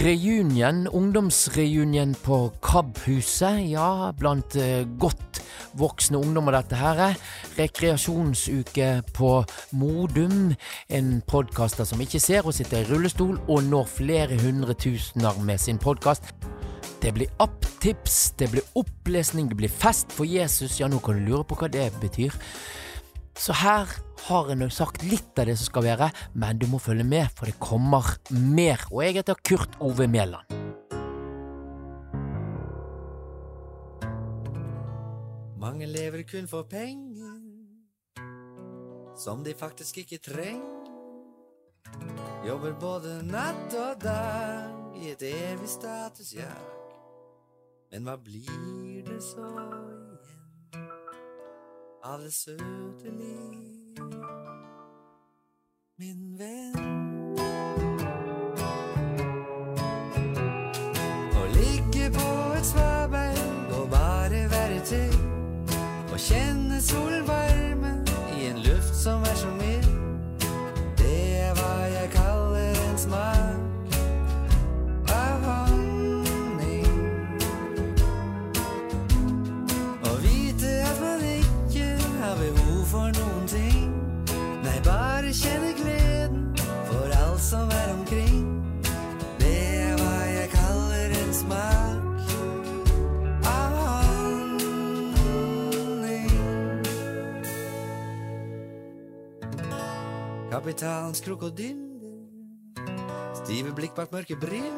Reunion, ungdomsreunion på KAB-huset. Ja, blant eh, godt voksne ungdommer, dette her. er. Rekreasjonsuke på Modum. En podkaster som ikke ser og sitter i rullestol og når flere hundre tusener med sin podkast. Det blir apptips, det blir opplesning, det blir fest for Jesus. Ja, nå kan du lure på hva det betyr. Så her har nå sagt litt av det som skal være, men du må følge med, for det kommer mer. Og jeg heter Kurt Ove Mæland. Mange lever kun for penger, som de faktisk ikke trenger. Jobber både natt og dag i et evig statusjag. Men hva blir det så av det søte liv, min venn? Å ligge på et svaberg og bare være til og kjenne solvarme Kapitalens krokodiller, stive blikk bak mørke briller.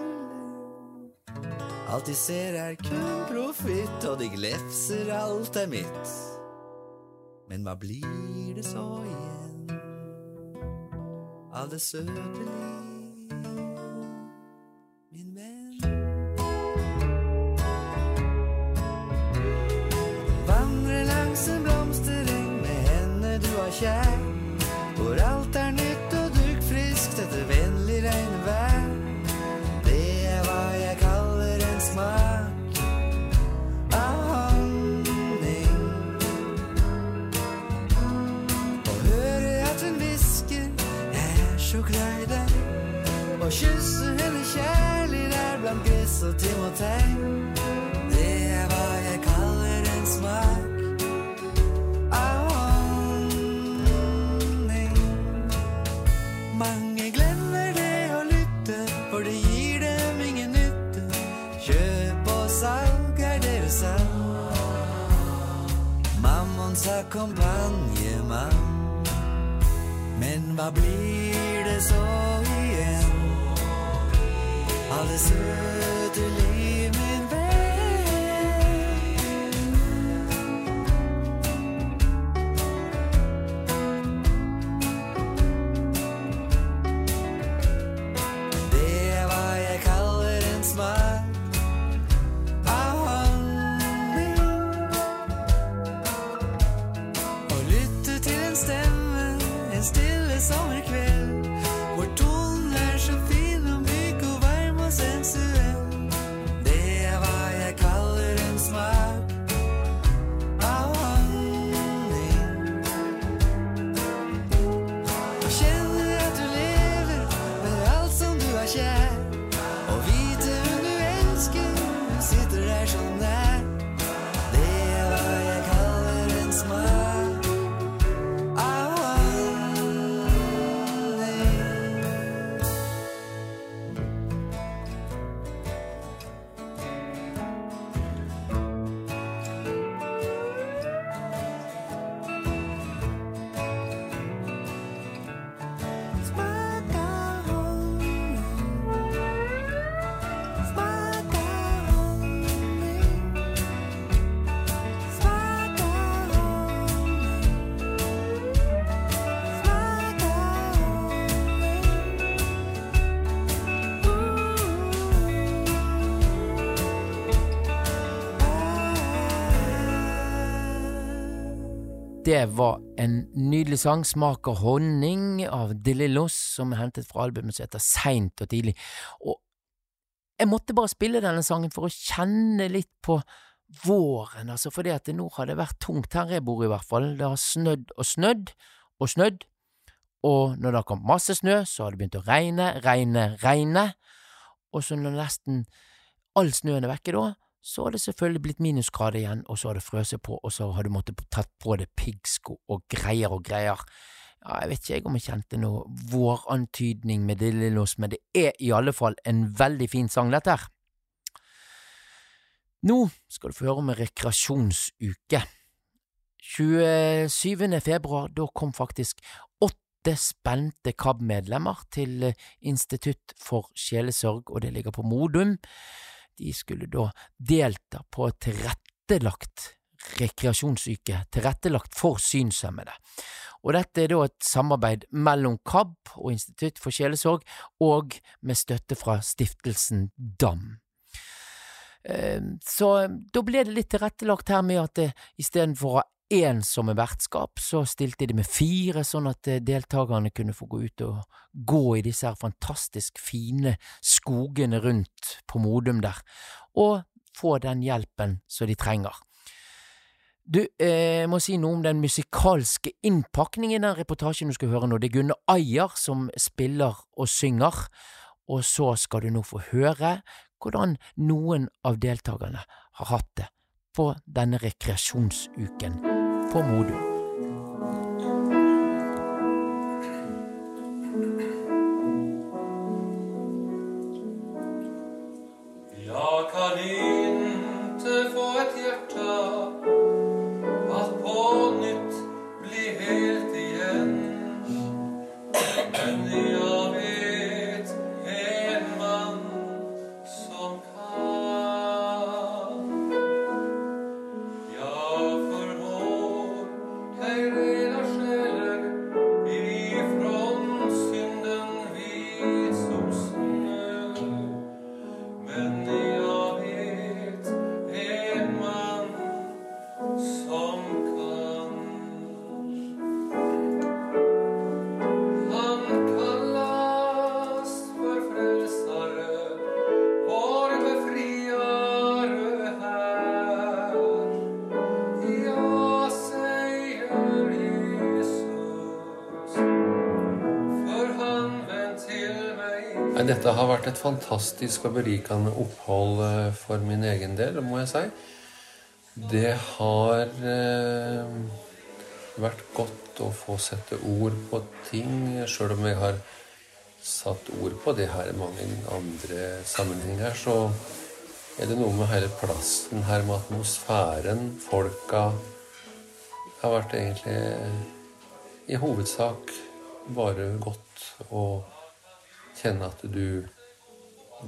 Alt de ser er kun profitt, og de glefser alt er mitt. Men hva blir det så igjen av det søte liv, kjær. Hvor alt er og kysse henne kjærlig der blant gress og timotei. Det er hva jeg kaller en smak av honning. Mange glemmer det å lytte, for det gir dem ingen nytte. Kjøp og salg er deres salg. Mammons kompanjemann. Men hva blir det så av det Det var en nydelig sang, Smak av honning, av Delillos, som er hentet fra albumet som heter Seint og tidlig. Og jeg måtte bare spille denne sangen for å kjenne litt på våren, altså fordi at nå har det vært tungt her jeg bor i hvert fall. Det har snødd og snødd og snødd, og når det har kommet masse snø, så har det begynt å regne, regne, regne. og så når nesten all snøen er vekke da, så har det selvfølgelig blitt minusgrader igjen, og så har det frøset på, og så har du måttet tatt på deg piggsko og greier og greier. Ja, jeg vet ikke om jeg kjente noe vårantydning med det lille oss, men det er i alle fall en veldig fin sang, dette her. Nå skal du få høre om en rekreasjonsuke. 27. februar, da kom faktisk åtte spente KAB-medlemmer til Institutt for sjelesorg, og det ligger på Modum. De skulle da delta på tilrettelagt rekreasjonsuke, tilrettelagt for synshemmede. Og dette er da et samarbeid mellom KAB og Institutt for sjelesorg, og med støtte fra stiftelsen DAM. Så da ble det litt tilrettelagt her med at istedenfor å ha én som er vertskap, så stilte de med fire, sånn at deltakerne kunne få gå ut og gå i disse her fantastisk fine skogene rundt på Modum der, og få den hjelpen som de trenger. Du, jeg må si noe om den musikalske innpakningen i den reportasjen du skal høre nå. Det er Gunne Ajer som spiller og synger, og så skal du nå få høre hvordan noen av deltakerne har hatt det på denne rekreasjonsuken på Modum. Nei, Dette har vært et fantastisk og berikende opphold eh, for min egen del, må jeg si. Det har eh, vært godt å få sette ord på ting, sjøl om jeg har satt ord på det her i mange andre sammenhenger, så er det noe med hele plassen her, med atmosfæren, folka Det har vært egentlig i hovedsak bare godt å kjenne at du,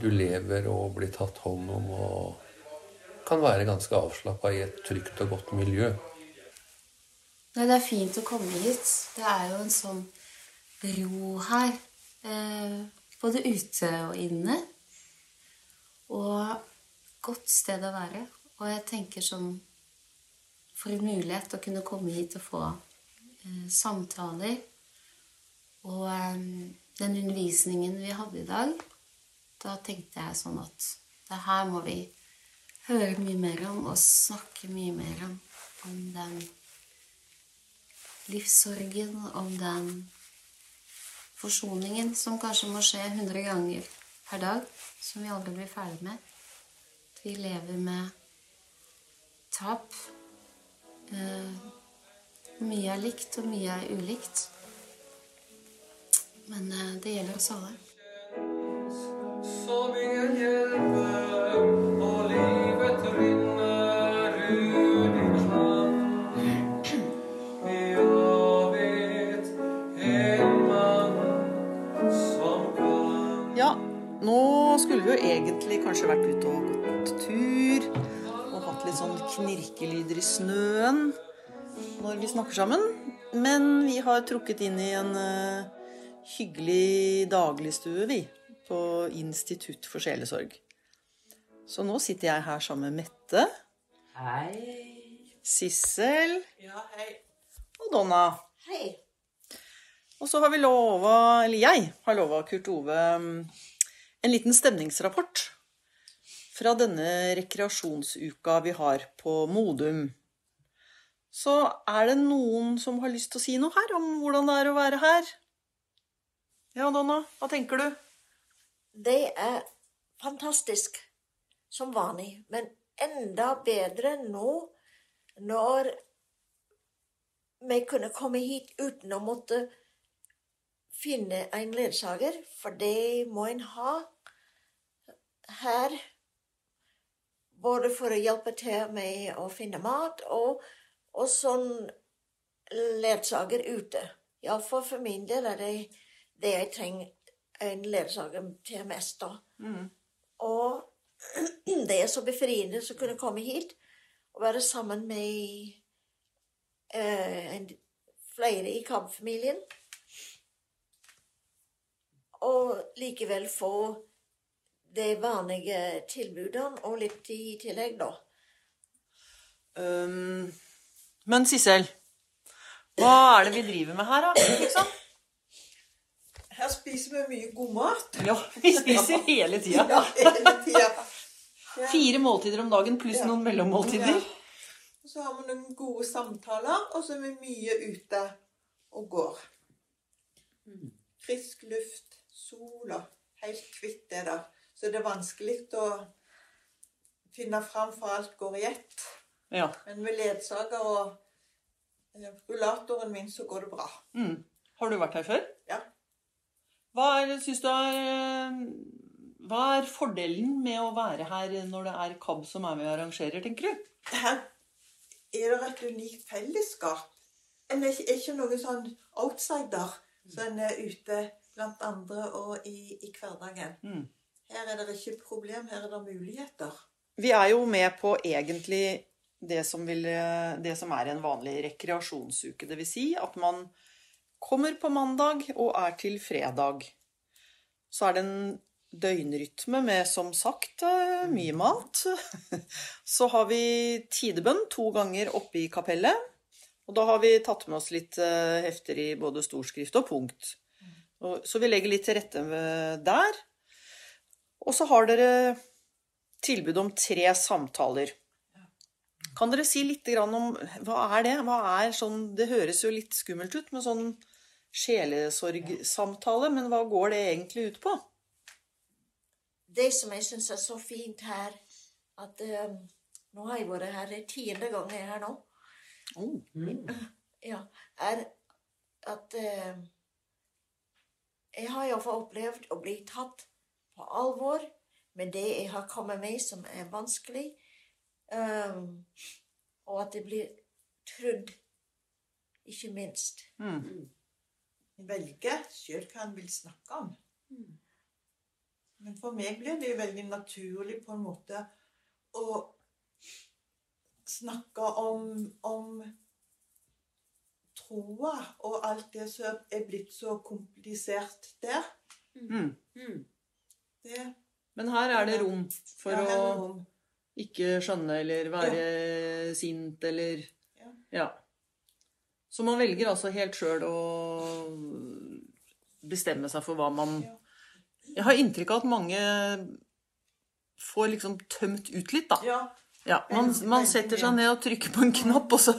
du lever og blir tatt hånd om og kan være ganske avslappa i et trygt og godt miljø. Nei, det er fint å komme hit. Det er jo en sånn ro her. Eh, både ute og inne. Og godt sted å være. Og jeg tenker sånn For en mulighet å kunne komme hit og få eh, samtaler. Og eh, den undervisningen vi hadde i dag, da tenkte jeg sånn at det her må vi høre mye mer om og snakke mye mer om. Om den livssorgen, om den forsoningen som kanskje må skje 100 ganger per dag, som vi aldri blir ferdig med. At vi lever med tap. Eh, mye er likt, og mye er ulikt. Men eh, det gjelder oss alle. som ingen hjälper och livet rinner ur din hand. Jag vet en man som kan Ja, nå skulle vi jo egentlig kanskje vært ute og gått tur. Og hatt litt sånn knirkelyder i snøen når vi snakker sammen. Men vi har trukket inn i en eh, hyggelig dagligstue, vi. På Institutt for sjelesorg. Så nå sitter jeg her sammen med Mette, Hei. Sissel Ja, hei. og Donna. Hei! Og så har vi lova, eller jeg har lova Kurt Ove en liten stemningsrapport fra denne rekreasjonsuka vi har på Modum. Så er det noen som har lyst til å si noe her om hvordan det er å være her? Ja, Donna, hva tenker du? Det er fantastisk som vanlig, men enda bedre nå når vi kunne komme hit uten å måtte finne en ledsager, for det må en ha her. Både for å hjelpe til med å finne mat, og, og sånn ledsager ute. Iallfall for min del er det det jeg trenger en ledsager til mest. da. Mm. Og det er så befriende å kunne komme hit og være sammen med eh, en, flere i KAB-familien. Og likevel få de vanlige tilbudene og litt i tillegg, da. Um, men Sissel, hva er det vi driver med her, da? Liksom? Her spiser vi mye god mat. Ja, vi spiser hele tida. Ja, hele tida. Fire måltider om dagen pluss Ja. noen mellommåltider. Og så har vi noen gode samtaler, og så er vi mye ute og går. Frisk luft, sol og helt kvitt det der. Så det er vanskelig å finne fram, for alt går i ett. Ja. Men med ledsager og eh, rullatoren min så går det bra. Mm. Har du vært her før? Ja. Hva er, synes du er, eh, hva er fordelen med å være her når det er KAB som er med og arrangerer, tenker du? Her er det et unikt fellesskap. En er ikke, ikke noen sånn outsider som en er ute blant andre og i, i hverdagen. Mm. Her er det ikke problem, her er det muligheter. Vi er jo med på egentlig det som, vil, det som er en vanlig rekreasjonsuke. Det vil si at man kommer på mandag og er til fredag. Så er det en døgnrytme med, som sagt, eh, mye mat. Så har vi tidebønn to ganger oppe i kapellet. Og da har vi tatt med oss litt eh, hefter i både storskrift og punkt. Så vi legger litt til rette der. Og så har dere tilbud om tre samtaler. Kan dere si litt om hva er det? Hva er sånn, det høres jo litt skummelt ut med sånn sjelesorgsamtale, men hva går det egentlig ut på? Det som jeg syns er så fint her, at um, Nå har jeg vært her det tiende gang jeg er her nå. Ja, er at um, Jeg har iallfall opplevd å bli tatt på alvor med det jeg har kommet med som er vanskelig. Um, og at det blir trudd, ikke minst. Mm. En velger sjøl hva en vil snakke om. Men for meg blir det jo veldig naturlig på en måte å snakke om, om troa og alt det som er blitt så komplisert der. Mm. Det, Men her er det rom for ja, å rom. ikke skjønne eller være sint eller Ja. Ja. Så man velger altså helt sjøl å bestemme seg for hva man Jeg har inntrykk av at mange får liksom tømt ut litt, da. Ja, Ja, man, man setter seg ned og trykker på en knapp, og så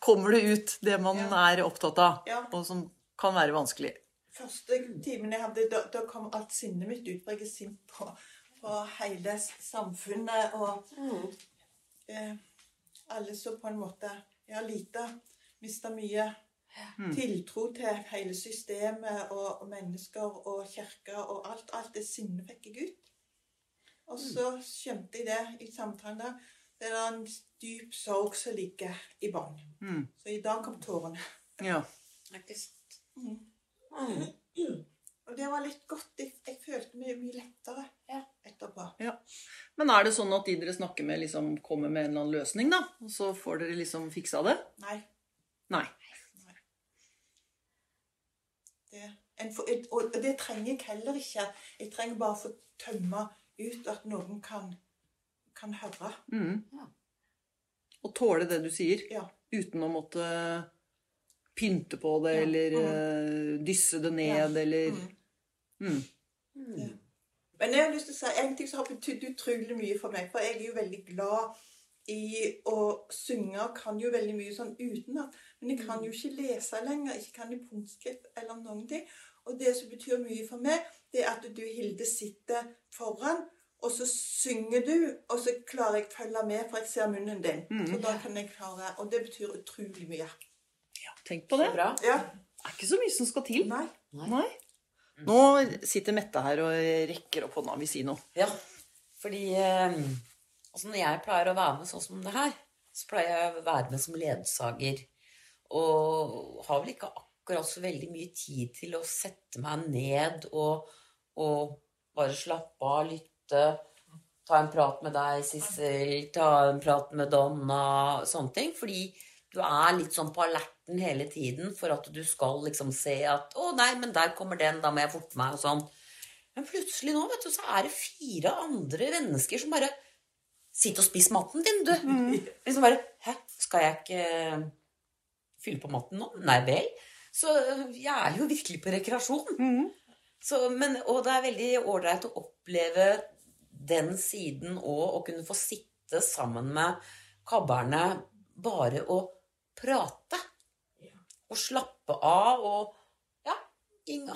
kommer det ut det man Ja. er opptatt av, Ja. og som kan være vanskelig. første timen jeg hadde, da, da kom alt sinnet mitt ut. Jeg er sint på, på hele samfunnet og eh, alle som på en måte Jeg har lite mista mye tiltro til hele systemet og, og mennesker og kirker og alt. Alt det sinnet fikk jeg ut. Og så skjønte jeg det i samtalen der. Det er en dyp sorg som ligger i bånn. Mm. Så i dag kom tårene. Ja. Og det var litt godt. Jeg, jeg følte meg mye lettere etterpå. Ja. Men er det sånn at de dere snakker med, liksom kommer med en eller annen løsning, da? Og så får dere liksom fiksa det? Nei. Nei. Det, en for, og det trenger jeg heller ikke. Jeg trenger bare å få tømme ut at noen kan, kan høre. Mm. Og tåle det du sier, Ja. uten å måtte pynte på det Ja. eller eh, dysse det ned eller mm. Men jeg har lyst til å si en ting som har betydd utrolig mye for meg. For jeg er jo veldig glad i å synge og kan jo veldig mye sånn utenat. Men jeg kan jo ikke lese lenger. Ikke kan i punktskrift eller noen ting. Og det som betyr mye for meg, det er at du, Hilde, sitter foran Og så synger du, og så klarer jeg å følge med, for jeg ser munnen din. Mm. Så da kan jeg klare Og det betyr utrolig mye. Tenk på det. Så bra. Ja. Det er ikke så mye som skal til. Nei. Nei. Nå sitter Mette her og rekker opp hånda og vil si noe. Ja, fordi eh, altså når jeg pleier å være med sånn som det her, så pleier jeg å være med som ledsager. Og har vel ikke akkurat så veldig mye tid til å sette meg ned og, og bare slappe av, lytte. Ta en prat med deg, Sissel. Ta en prat med Donna. Sånne ting. Fordi du er litt sånn på alerten hele tiden for at du skal liksom se at 'Å, nei, men der kommer den. Da må jeg forte meg.' og sånn. Men plutselig nå, vet du, så er det fire andre mennesker som bare Sitt og spis maten din, du. Liksom bare Hæ, skal jeg ikke fylle på maten nå? Nei vel. Så jeg er jo virkelig på rekreasjon. Så, men, og det er veldig ålreit å oppleve den siden og å kunne få sitte sammen med kabberne bare å prate. Og slappe av og ja,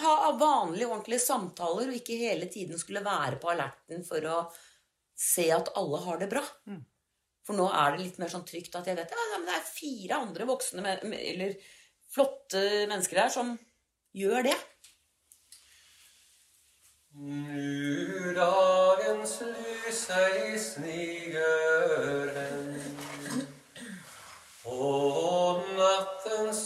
ha vanlige, ordentlige samtaler, og ikke hele tiden skulle være på alerten for å se at alle har det bra. For nå er det litt mer sånn trygt at jeg vet ja, men det er fire andre voksne med, med, eller flotte mennesker her som gjør det. Nu dagens lys ei sniger hen, og nattens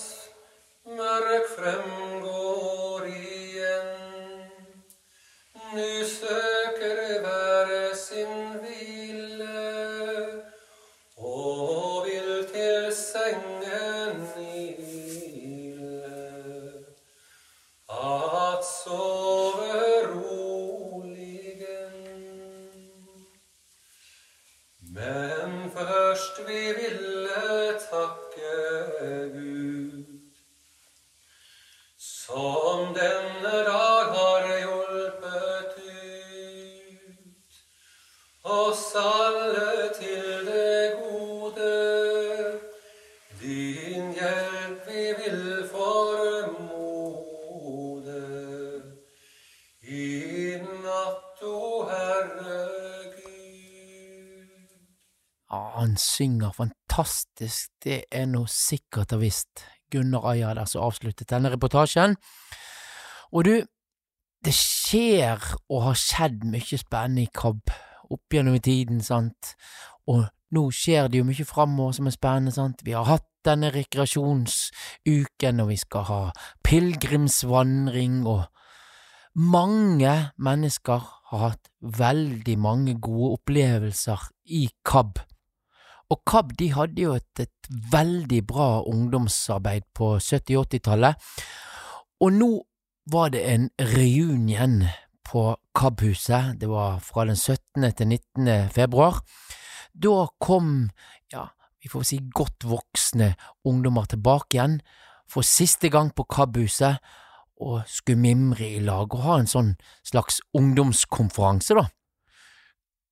mørk fremgår igjen. Nu søker synger fantastisk, det er nå sikkert og visst. Gunnar Aja der som avsluttet denne reportasjen. Og du, det skjer og har skjedd mye spennende i KAB opp gjennom i tiden, sant, og nå skjer det jo mye framover som er spennende, sant. Vi har hatt denne rekreasjonsuken, og vi skal ha pilegrimsvandring, og mange mennesker har hatt veldig mange gode opplevelser i KAB. Og KAB de hadde jo et, et veldig bra ungdomsarbeid på 70-80-tallet, og nå var det en reunion på KAB-huset, det var fra den 17. til 19. februar. Da kom, ja, vi får si godt voksne ungdommer tilbake igjen, for siste gang på KAB-huset, og skulle mimre i lag og ha en sånn slags ungdomskonferanse, da.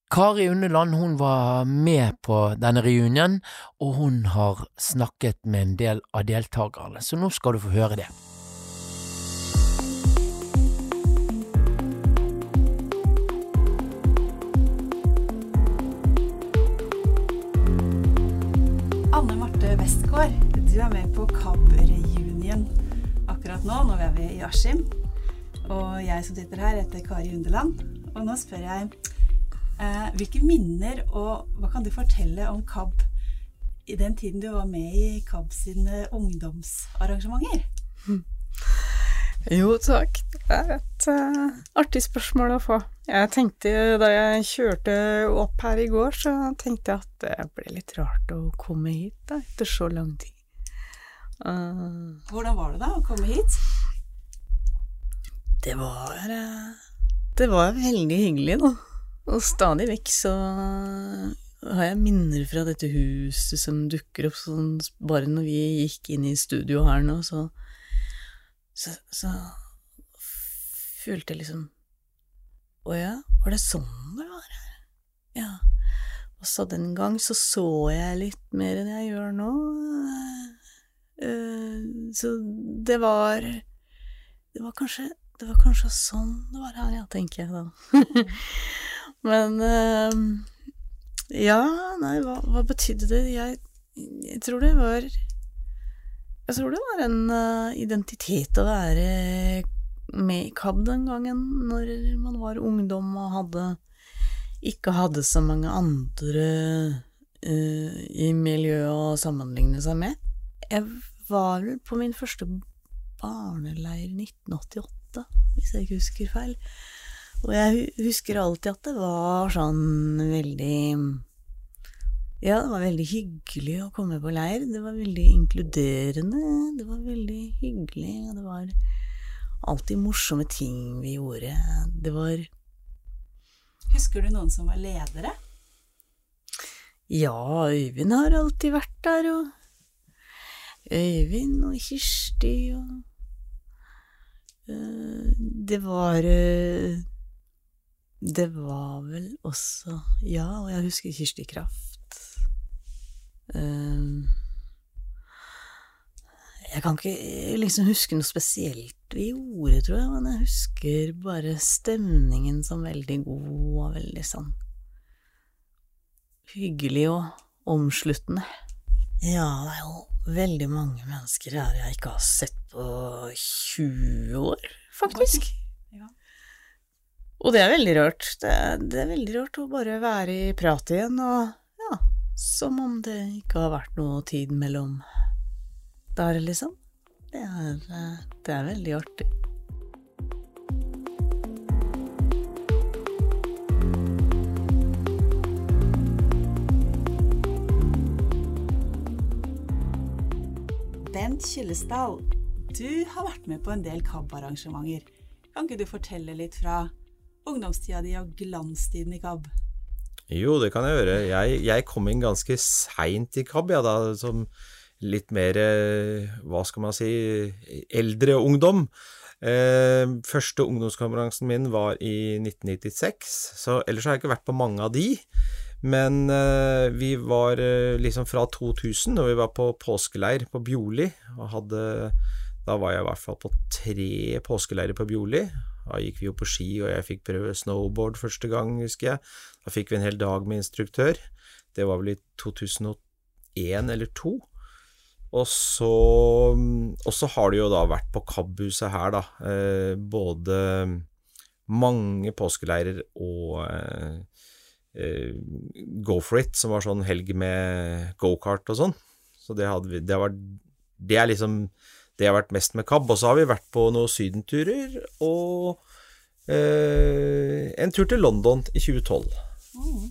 Kari Unneland hun var med på denne reunionen, og hun har snakket med en del av deltakerne, så nå skal du få høre det. Anne Marte Westgård, du er med på KAB-reunion akkurat nå. Nå er vi i Askim. Og jeg som sitter her, heter Kari Underland. Og nå spør jeg eh, hvilke minner og hva kan du fortelle om KAB i den tiden du var med i KAB sine ungdomsarrangementer? Jo, takk. Det er et uh, artig spørsmål å få. Jeg tenkte da jeg kjørte opp her i går, så tenkte jeg at det ble litt rart å komme hit da, etter så lang tid. Uh, Hvordan var det da å komme hit? det var uh, Det var veldig hyggelig, da. Og stadig vekk så har jeg minner fra dette huset som dukker opp sånn Bare når vi gikk inn i studio her nå, så så, så følte jeg liksom Å ja, var det sånn det var her? Ja. Og så den gang så så jeg litt mer enn jeg gjør nå. Eh, Så det var Det var kanskje Det var kanskje sånn det var her, ja, tenker jeg da. Men uh, Ja, nei, hva, hva betydde det? Jeg, jeg tror det var Jeg tror det var en uh, identitet å være med i KAB den gangen, når man var ungdom og hadde ikke hadde så mange andre uh, i miljøet å sammenligne seg med. Jeg var vel på min første barneleir 1988, hvis jeg ikke husker feil. Og jeg husker alltid at det var sånn veldig Ja, det var veldig hyggelig å komme på leir. Det var veldig inkluderende. Det var veldig hyggelig, og det var alltid morsomme ting vi gjorde. Det var Husker du noen som var ledere? Ja, Øyvind har alltid vært der, og Øyvind og Kirsti og eh, Det var eh, Det var vel også Ja, og jeg husker Kirsti Kraft. Eh, jeg kan ikke liksom huske noe spesielt vi gjorde, tror jeg, men jeg husker bare stemningen som veldig god og veldig sånn hyggelig og omsluttende. Ja, det er jo veldig mange mennesker her jeg ikke har sett på 20 år, faktisk. Og det er veldig rørt. Det er, det er veldig rørt å bare være i prat igjen, og ja, som om det ikke har vært noe tid mellom der, liksom. Det er, det er veldig artig. Bent Kyllesdal, du har vært med på en del KAB-arrangementer. Kan ikke du fortelle litt fra ungdomstida di og glanstiden i KAB? Jo, det kan jeg gjøre. Jeg, jeg kom inn ganske seint i KAB, ja, da, som litt mer, eh, hva skal man si, eldre ungdom. Eh, første ungdomskonferansen min var i 1996, så ellers har jeg ikke vært på mange av de. Men eh, vi var eh, liksom fra 2000, og vi var på påskeleir på hadde Da var jeg i hvert fall på tre påskeleirer på Bjorli. Da gikk vi jo på ski, og jeg fikk prøve snowboard første gang, husker jeg. Da fikk vi en hel dag med instruktør. Det var vel i 2001 eller 2002. Og så, har det jo da vært på KAB-huset her, da. Eh, både mange påskeleirer og eh, eh, Go for it, som var sånn helg med gokart og sånn. Så det, hadde vi, det, var, det er liksom det har vært mest med KAB. Og så har vi vært på noen sydenturer og eh, en tur til London i 2012. Mm.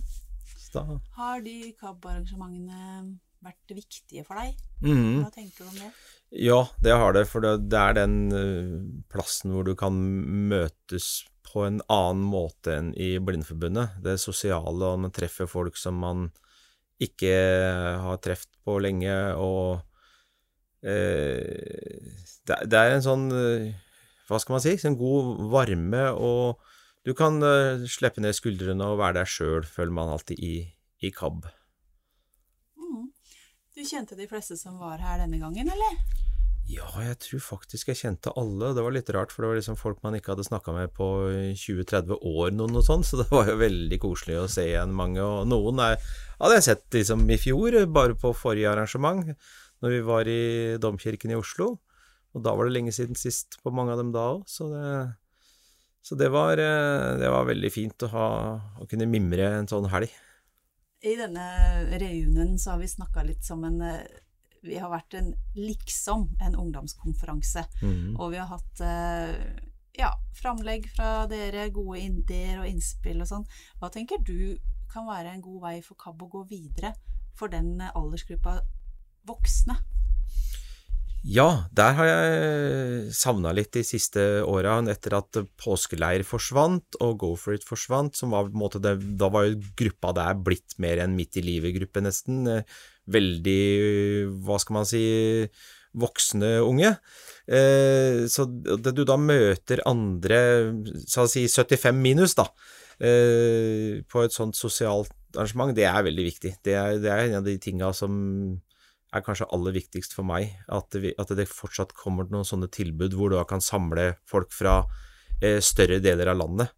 Har de KAB-arrangementene vært viktige for deg? Mm. Hva tenker du om det? Ja, det har det, for det, det er den eh, plassen hvor du kan møtes på en annen måte enn i Blindeforbundet. Det sosiale, og man treffer folk som man ikke har truffet på lenge, og det, det er en sånn eh, Hva skal man si? En god varme, og du kan eh, slippe ned skuldrene og være deg sjøl, føler man alltid i, i KAB. Mm. Du kjente de fleste som var her denne gangen, eller? Ja, jeg tror faktisk jeg kjente alle. Det var litt rart, for det var liksom folk man ikke hadde snakka med på 20-30 år, noen og sånn, så det var jo veldig koselig å se igjen mange. Og noen er, hadde jeg sett liksom i fjor, bare på forrige arrangement, når vi var i Domkirken i Oslo. Og da var det lenge siden sist på mange av dem da òg, så det så det var, eh, det var veldig fint å, ha, å kunne mimre en sånn helg. I denne reunionen så har vi snakka litt som en eh, Vi har vært en liksom en ungdomskonferanse. Mhm. Og vi har hatt eh, ja, framlegg fra dere, gode ideer og innspill og sånn. Hva tenker du kan være en god vei for KAB å gå videre for den aldersgruppa voksne? Ja, der har jeg savna litt de siste åra, etter at påskeleir forsvant og Go for it forsvant, som var på en måte det, Da var jo gruppa der blitt mer enn midt i livet-gruppe, nesten. Veldig, hva skal man si, voksne unge. Eh, så det du da møter andre, så å si 75 minus, da, eh, på et sånt sosialt arrangement, det er veldig viktig. Det er, det er en av de tinga som er kanskje aller viktigst for meg, at det, at det fortsatt kommer noen sånne tilbud hvor du kan samle folk fra eh, større deler av landet.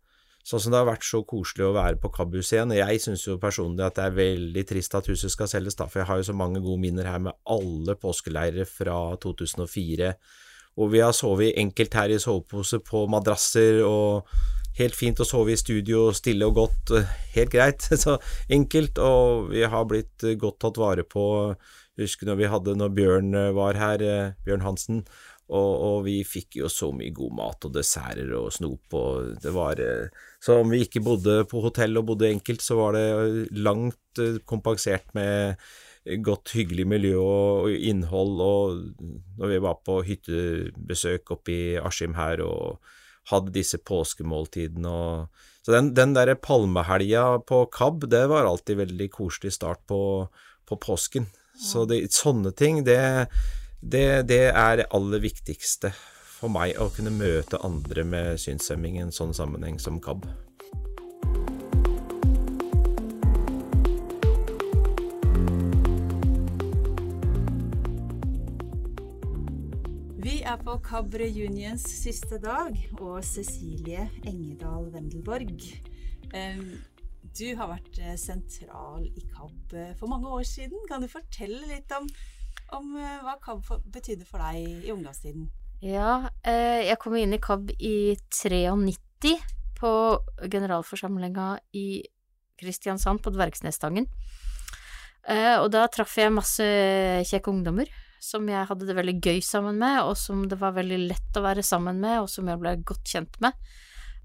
Sånn som det har vært så koselig å være på KAB-huset igjen. Jeg syns jo personlig at det er veldig trist at huset skal selges, da, for jeg har jo så mange gode minner her med alle påskeleirer fra 2004. Og vi har sovet enkelt her i sovepose på madrasser, og helt fint å sove i studio, stille og godt. Helt greit. Så enkelt, og vi har blitt godt tatt vare på. Jeg husker når vi hadde når Bjørn var her, Bjørn Hansen, og, og, vi fikk jo så mye god mat og desserter og snop, og det var Så om vi ikke bodde på hotell og bodde enkelt, så var det langt kompensert med godt, hyggelig miljø og, innhold, og når vi var på hyttebesøk oppe i Askim her og hadde disse påskemåltidene og Så den, den derre palmehelga på KAB, det var alltid veldig koselig start på, på påsken. Så det, sånne ting, det det, det, er det aller viktigste for meg, å kunne møte andre med synshemming i en sånn sammenheng som KAB. Vi er på KAB Reunions siste dag, og Cecilie Engedal Wendelborg. Du har vært sentral i KAB for mange år siden. Kan du fortelle litt om om uh, hva KAB betydde for deg i ungdomstiden. Ja, eh, jeg kom inn i KAB i 93 på generalforsamlinga i Kristiansand på Dvergsnesstangen. Eh, og da traff jeg masse kjekke ungdommer som jeg hadde det veldig gøy sammen med, og som det var veldig lett å være sammen med, og som jeg ble godt kjent med.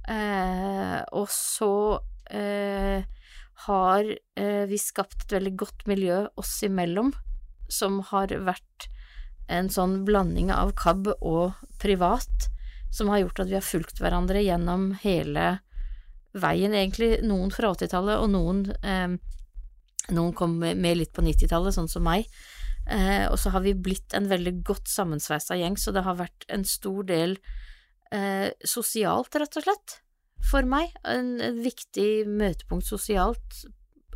Eh, og så eh, har eh, vi skapt et veldig godt miljø oss imellom som har vært en sånn blanding av KAB og privat, som har gjort at vi har fulgt hverandre gjennom hele veien, egentlig. Noen fra 80-tallet, og noen, eh, noen kom med litt på 90-tallet, sånn som meg. Eh, og så har vi blitt en veldig godt sammensveisa gjeng, så det har vært en stor del eh, sosialt, rett og slett, for meg. En, en viktig møtepunkt sosialt,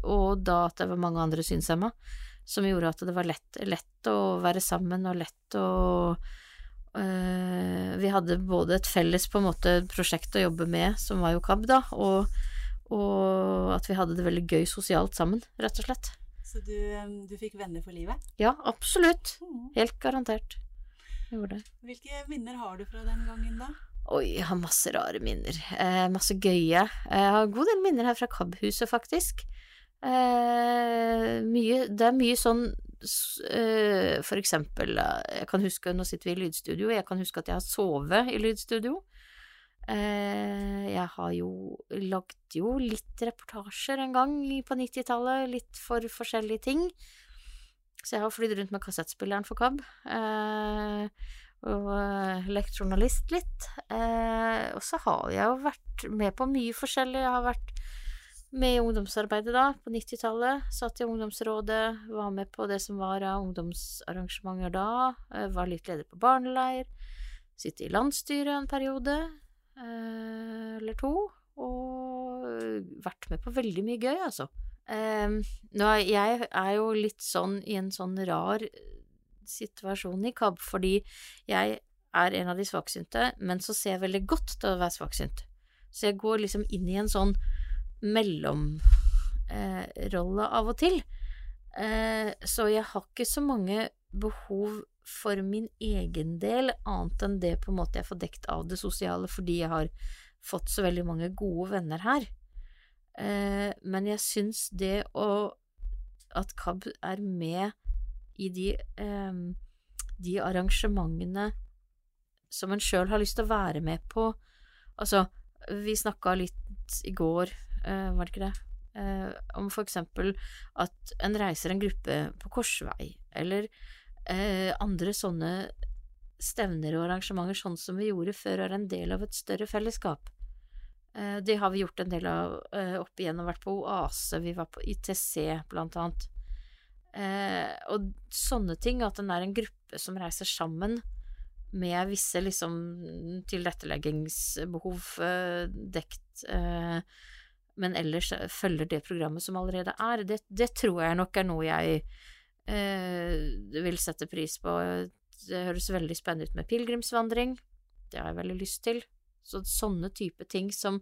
og da at det var mange andre synshemma som gjorde at det var lett, lett å være sammen og lett å øh, Vi hadde både et felles på en måte prosjekt å jobbe med, som var jo KAB, da, og, og at vi hadde det veldig gøy sosialt sammen, rett og slett. Så du, du fikk venner for livet? Ja, absolutt. Mm. Helt garantert. Gjorde det. Hvilke minner har du fra den gangen, da? Oi, jeg har masse rare minner. Eh, masse gøye. Jeg har en god del minner her fra KAB-huset, faktisk. Eh, mye, det er mye sånn eh, For eksempel, eh, jeg kan huske, nå sitter vi i lydstudio, jeg kan huske at jeg har sovet i lydstudio. Eh, jeg har jo lagd jo litt reportasjer en gang på 90-tallet, litt for forskjellige ting. Så jeg har flydd rundt med kassettspilleren for KAB. Eh, og eh, lekt journalist litt. og så har jeg jo vært med på mye forskjellig. Jeg har vært med i ungdomsarbeidet da, på 90-tallet. Satt i ungdomsrådet, var med på det som var av ungdomsarrangementer da. Eh, var litt leder på barneleir. Sitte i landsstyret en periode, eh, eller to. Og vært med på veldig mye gøy, altså. Eh, jeg er jo litt sånn i en sånn rar situasjon i KAB, fordi jeg er en av de svaksynte, men så ser jeg veldig godt til å være svaksynt. Så jeg går liksom inn i en sånn mellomrolle eh, av og til. Eh, så jeg har ikke så mange behov for min egen del, annet enn det på en måte jeg får dekt av det sosiale, fordi jeg har fått så veldig mange gode venner her. Eh, men jeg syns det å At KAB er med i de, eh, de arrangementene som en sjøl har lyst til å være med på Altså, vi snakka litt i går eh, var det ikke det? eh, om for eksempel at en reiser en gruppe på korsvei, eller uh, andre sånne stevner og arrangementer, sånn som vi gjorde før, er en del av et større fellesskap. Det har vi gjort en del av opp igjennom, vært på Oase, vi var på ITC blant annet. Og sånne ting, at en er en gruppe som reiser sammen med visse liksom tilretteleggingsbehov dekt men ellers følger det programmet som allerede er. Det, det tror jeg nok er noe jeg eh, vil sette pris på. Det høres veldig spennende ut med pilegrimsvandring. Det har jeg veldig lyst til. Så sånne type ting som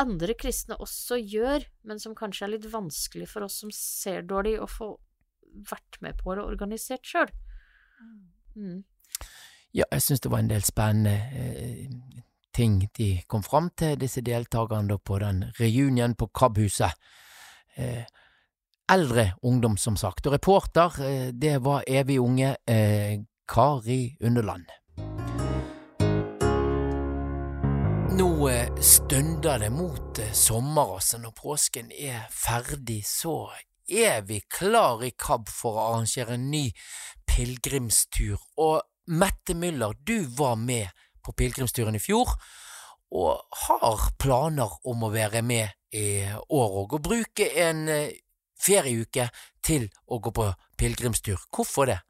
andre kristne også gjør, men som kanskje er litt vanskelig for oss som ser dårlig, å få vært med på eller organisert sjøl. Mm. Ja, jeg syns det var en del spennende eh, ting de kom fram til, disse deltakerne på den reunion på KAB-huset. Eh, eldre ungdom, som sagt. Og reporter, eh, det var evig unge eh, Kari Underland. Nå stønder det mot eh, sommer, altså. Når påsken er ferdig, så er vi klar i KAB for å arrangere en ny pilegrimstur. Og Mette Müller, du var med på pilegrimsturen i fjor, og har planer om å være med i år òg, og bruke en eh, ferieuke til å gå på pilegrimstur. Hvorfor det?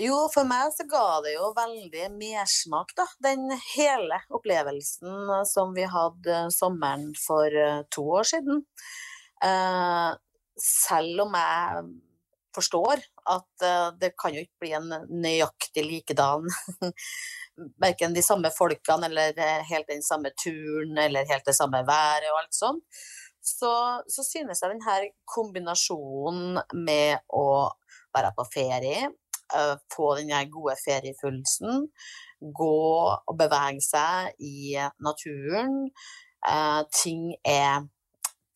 Jo, for meg så ga det jo veldig mersmak, da. Den hele opplevelsen som vi hadde sommeren for eh, to år siden. Eh, selv om jeg forstår at eh, det kan jo ikke bli en nøyaktig likedan. Verken de samme folkene eller eh, helt den samme turen eller helt det samme været og alt sånt. Så, så synes jeg denne kombinasjonen med å være på ferie, eh, få den gode feriefølelsen. gå og bevege seg i naturen. Eh, ting er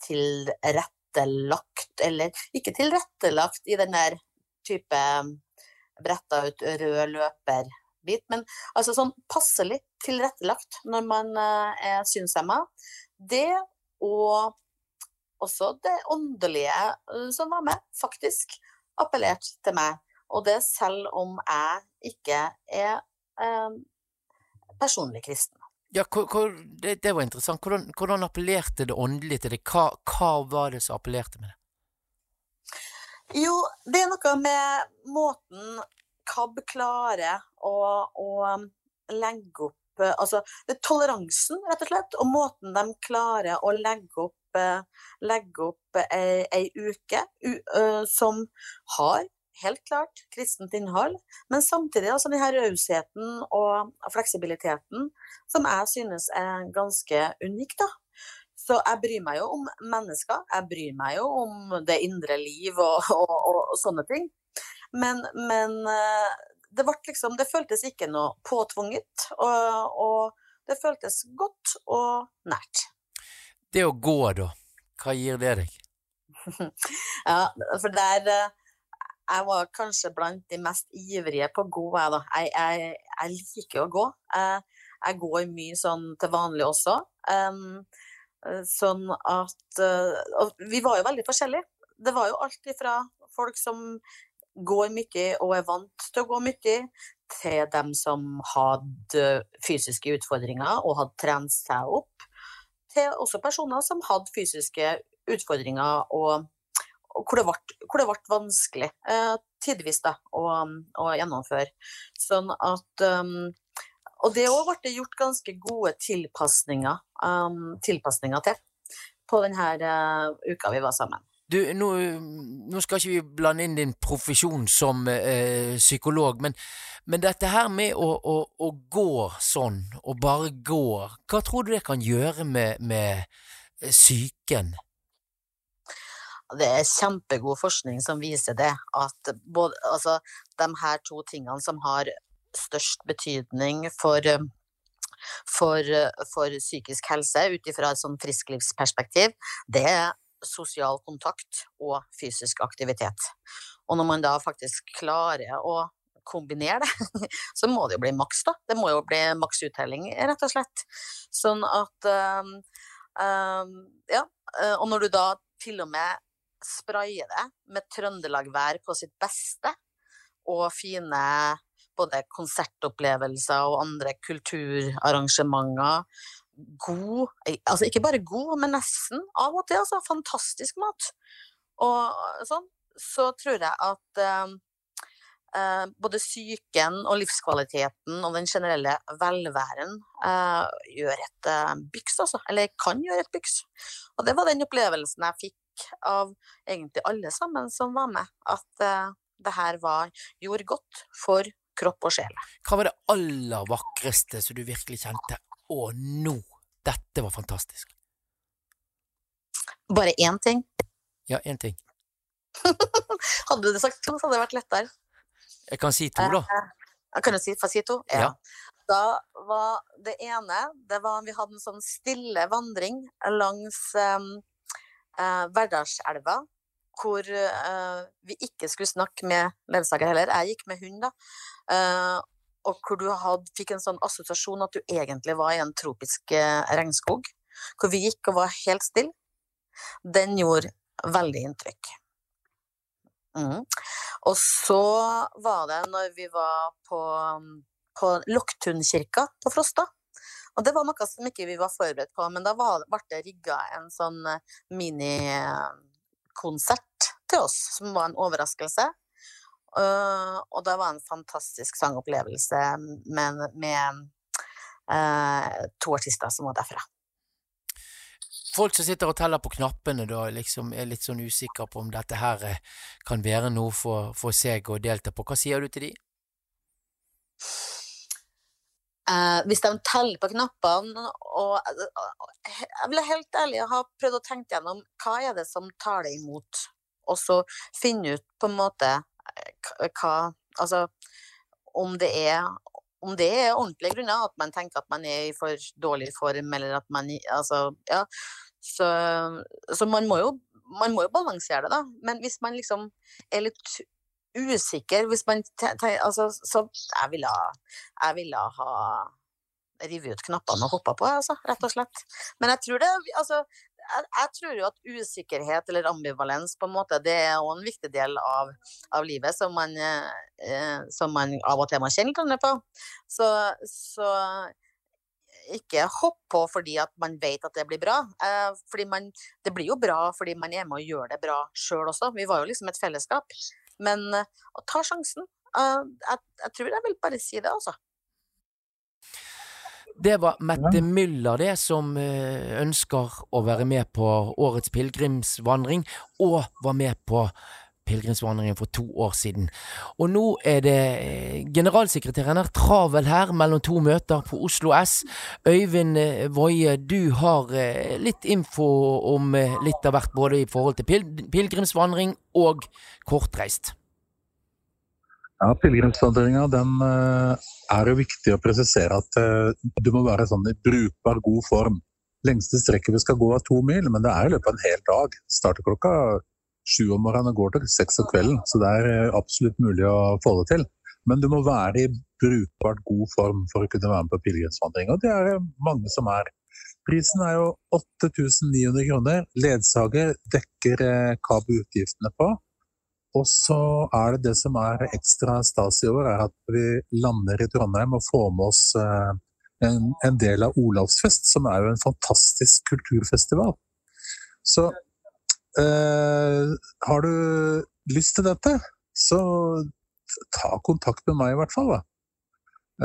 tilrettelagt, eller ikke tilrettelagt i den der type bretta ut rød løperbit, men altså sånn passelig tilrettelagt når man eh, er synshemma. Det og også det åndelige eh, som var med, faktisk appellerte til meg. Og det selv om jeg ikke er eh, personlig kristen. Ja, hvor, hvor, det, det, var interessant. Hvordan, hvordan, appellerte det åndelige til deg? Hva, hva var det som appellerte med det? Jo, det er noe med måten KAB klarer å, å um, legge opp eh, Altså, det er toleransen, rett og slett, og måten de klarer å legge opp, eh, legge opp ei, ei uke u, ø, som har helt klart kristent innhold, men samtidig altså denne rausheten og fleksibiliteten som jeg synes er ganske unik. da. Så jeg bryr meg jo om mennesker, jeg bryr meg jo om det indre liv og, og, og, og sånne ting. Men, men det, liksom, det føltes ikke noe påtvunget, og, det føltes godt og nært. Det å gå, da, hva gir det deg? ja, for der jeg var kanskje blant de mest ivrige på å gå, jeg, da. Jeg, jeg, jeg liker å gå. Jeg, jeg, går mye sånn til vanlig også. Um, sånn at uh, Og vi var jo veldig forskjellige. Det var jo alt ifra folk som går mye og er vant til å gå mye, til dem som hadde fysiske utfordringer og hadde trent seg opp, til også personer som hadde fysiske utfordringer og hvor det ble, hvor det ble vanskelig eh, tidvis da, å, å, gjennomføre. Sånn at um, Og det òg ble det gjort ganske gode tilpasninger, um, tilpasninger til på denne uh, uka vi var sammen. Du, nå, nå, skal ikke vi blande inn din profesjon som eh, psykolog, men, men, dette her med å, å, å, gå sånn, og bare gå, hva tror du det kan gjøre med, med psyken? Det er kjempegod forskning som viser det, at både, altså, de her to tingene som har størst betydning for, for, for psykisk helse ut ifra et sånn frisklivsperspektiv, det er sosial kontakt og fysisk aktivitet. Og når man da faktisk klarer å kombinere det, så må det jo bli maks, da. Det må jo bli maks uttelling, rett og slett. Sånn at um, um, Ja. Og når du da til og med spraye det med Trøndelag-vær på sitt beste, og fine både konsertopplevelser og andre kulturarrangementer. God Altså ikke bare god, men nesten av og til, altså. Fantastisk mat. Og sånn. Så tror jeg at eh, eh, både psyken og livskvaliteten og den generelle velværen eh, gjør et eh, byks, altså. Eller kan gjøre et byks. Og det var den opplevelsen jeg fikk av egentlig alle sammen som var med, at uh, det her var, gjorde godt for kropp og sjel. Hva var det aller vakreste som du virkelig kjente? Å, nå dette var fantastisk? Bare én ting. Ja, én ting. Hadde du sagt to, så hadde det vært lettere. Jeg kan si to, da. Jeg Kan du si, si to? Ja. Da var det ene det var, Vi hadde en sånn stille vandring langs um, eh, Verdalselva. Hvor eh, vi ikke skulle snakke med ledsager heller. Jeg gikk med hund, da. Eh, og hvor du had, fikk en sånn assosiasjon at du egentlig var i en tropisk eh, regnskog. Hvor vi gikk og var helt stille. Den gjorde veldig inntrykk. Mm. Og så var det når vi var på, på Loktunkirka på Frosta. Og det var noe som ikke vi var forberedt på, men da ble det rigga en sånn eh, minikonsert til oss, som var en overraskelse. Uh, og det var en fantastisk sangopplevelse med, med uh, to artister som var derfra. Folk som sitter og teller på knappene, da liksom er litt sånn usikre på om dette her kan være noe for, for seg å delta på. Hva sier du til de? Eh, hvis de teller på knappene og og Jeg vil være helt ærlig ha prøvd å tenke gjennom hva er det som tar det imot, og så finne ut på en måte eh, hva Altså om det er om det er ordentlige grunner, at man tenker at man er i for dårlig form, eller at man Altså, ja. Så, så man må jo man må jo balansere det, da. Men hvis man liksom er litt usikker hvis man altså, Så jeg ville Jeg ville ha revet ut knappene og hoppa på, altså, rett og slett. Men jeg tror det altså, jeg, jeg tror jo at usikkerhet eller ambivalens på en måte, det er jo en viktig del av, av livet som man, eh, som man av og til må kjenne litt på. Så, så ikke hopp på fordi at man vet at det blir bra. Eh, fordi man, det blir jo bra fordi man er med og gjør det bra sjøl også. Vi var jo liksom et fellesskap. Men eh, å ta sjansen. eh, jeg, jeg tror jeg vil bare si det, altså. Det var Mette Myller, det, som eh, ønsker å være med på årets pilegrimsvandring, og var med på pilegrimsvandringen for to år siden. Og nå er det eh, generalsekretæren er travel her mellom to møter på Oslo S. Øyvind eh, Woie, du har eh, litt info om eh, litt av hvert, både i forhold til pil pilegrimsvandring og kortreist. Ja, Pilegrimsvandringa eh, er jo viktig å presisere at eh, du må være sånn i brukbar god form. Lengste strekket vi skal gå er to mil, men det er i løpet av en hel dag. Starter klokka sju om morgenen og går til seks om kvelden, så det er eh, absolutt mulig å få det til. Men du må være i brukbart god form for å kunne være med på pilegrimsvandring, og det er det mange som er. Prisen er jo 8900 kroner. Ledsager dekker eh, KABU-utgiftene på. Og så er det det som er ekstra stas i år, er at vi lander i Trondheim og får med oss eh, en, en del av Olavsfest, som er jo en fantastisk kulturfestival. Så har du lyst til dette, så ta kontakt med meg i hvert fall. Da.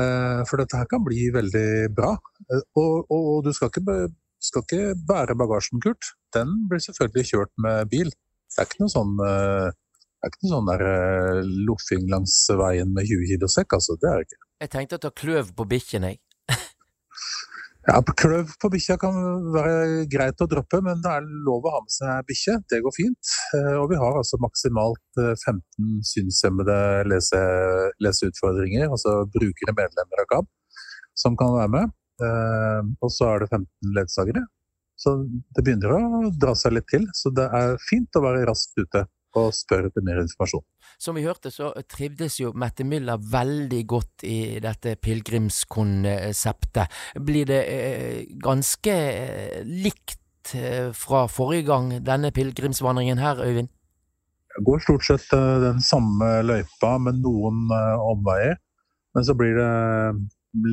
Eh, for dette her kan bli veldig bra. Eh, og, og, og du skal ikke, skal ikke bære bagasjen, Kurt. Den blir selvfølgelig kjørt med bil. Det er ikke noe sånn eh, ikke noe sånn der eh, loffing langs veien med 20 kilo sekk, altså. Det er det ikke. Jeg tenkte å ta kløv på bikkjen, jeg. Ja, Kløv på bikkja kan være greit å droppe, men det er lov å ha med seg bikkje. Det går fint. Eh, Og vi har altså maksimalt eh, 15 synshemmede lese, leseutfordringer, altså brukere, medlemmer av KAB, som kan være med. Eh, Og så er det 15 ledsagere. Så det begynner å dra seg litt til. Så det er fint å være raskt ute og spør etter mer informasjon. Som vi hørte, så trivdes jo Mette Müller veldig godt i dette pilegrimskonseptet. Blir det eh, ganske eh, likt eh, fra forrige gang, denne pilegrimsvandringen her, Øyvind? Det går stort sett den samme løypa med noen omveier. Men så blir det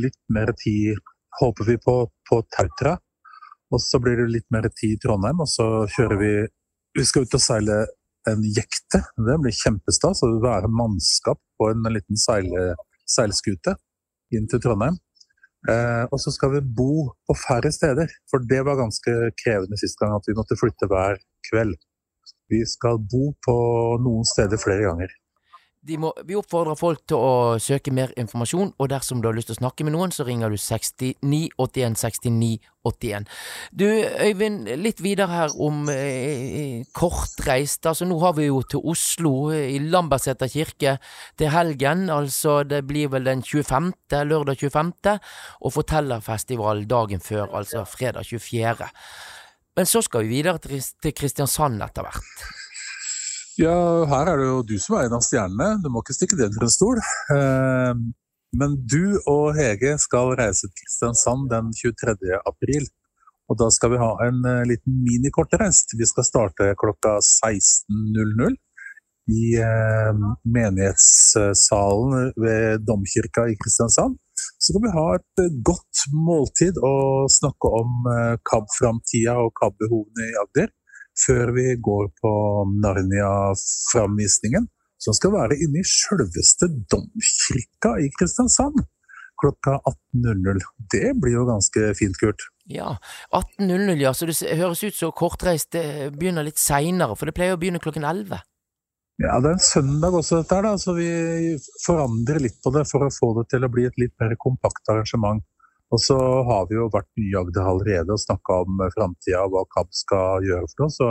litt mer tid, håper vi, på, på Tautra. Og så blir det litt mer tid i Trondheim, og så kjører vi Vi skal ut og seile en jekte. Det blir kjempestas. å Være mannskap på en liten seile, seilskute inn til Trondheim. Eh, og så skal vi bo på færre steder, for det var ganske krevende sist gang at vi måtte flytte hver kveld. Vi skal bo på noen steder flere ganger. Må, vi oppfordrer folk til å søke mer informasjon, og dersom du har lyst til å snakke med noen, så ringer du 6981 6981. Du Øyvind, litt videre her om eh, kortreist. Altså nå har vi jo til Oslo, eh, i Lambertseter kirke, til helgen. Altså det blir vel den 25., lørdag 25., og Fortellerfestival dagen før, altså fredag 24. Men så skal vi videre til Kristiansand etter hvert. Ja, her er det jo du som er en av stjernene. Du må ikke stikke det under en stol. Eh, Men du og Hege skal reise til Kristiansand den 23. april. Og da skal vi ha en eh, liten minikortreist. Vi skal starte klokka 16.00 i eh, menighetssalen ved Domkirka i Kristiansand. Så kan vi ha et eh, godt måltid og snakke om eh, KAB-framtida og KAB-behovene i Agder før vi går på Narnia-framvisningen, som skal være inne i sjølveste domkirka i Kristiansand klokka 18.00. Det blir jo ganske fint, Kurt. Ja, 18.00, ja. Så det høres ut som kortreist det begynner litt seinere, for det pleier å begynne klokken 11. Ja, det er en søndag også, dette her, da, så vi forandrer litt på det for å få det til å bli et litt mer kompakt arrangement. Og så har vi jo vært mye i Agder allerede og snakka om framtida og hva KAB skal gjøre for noe, så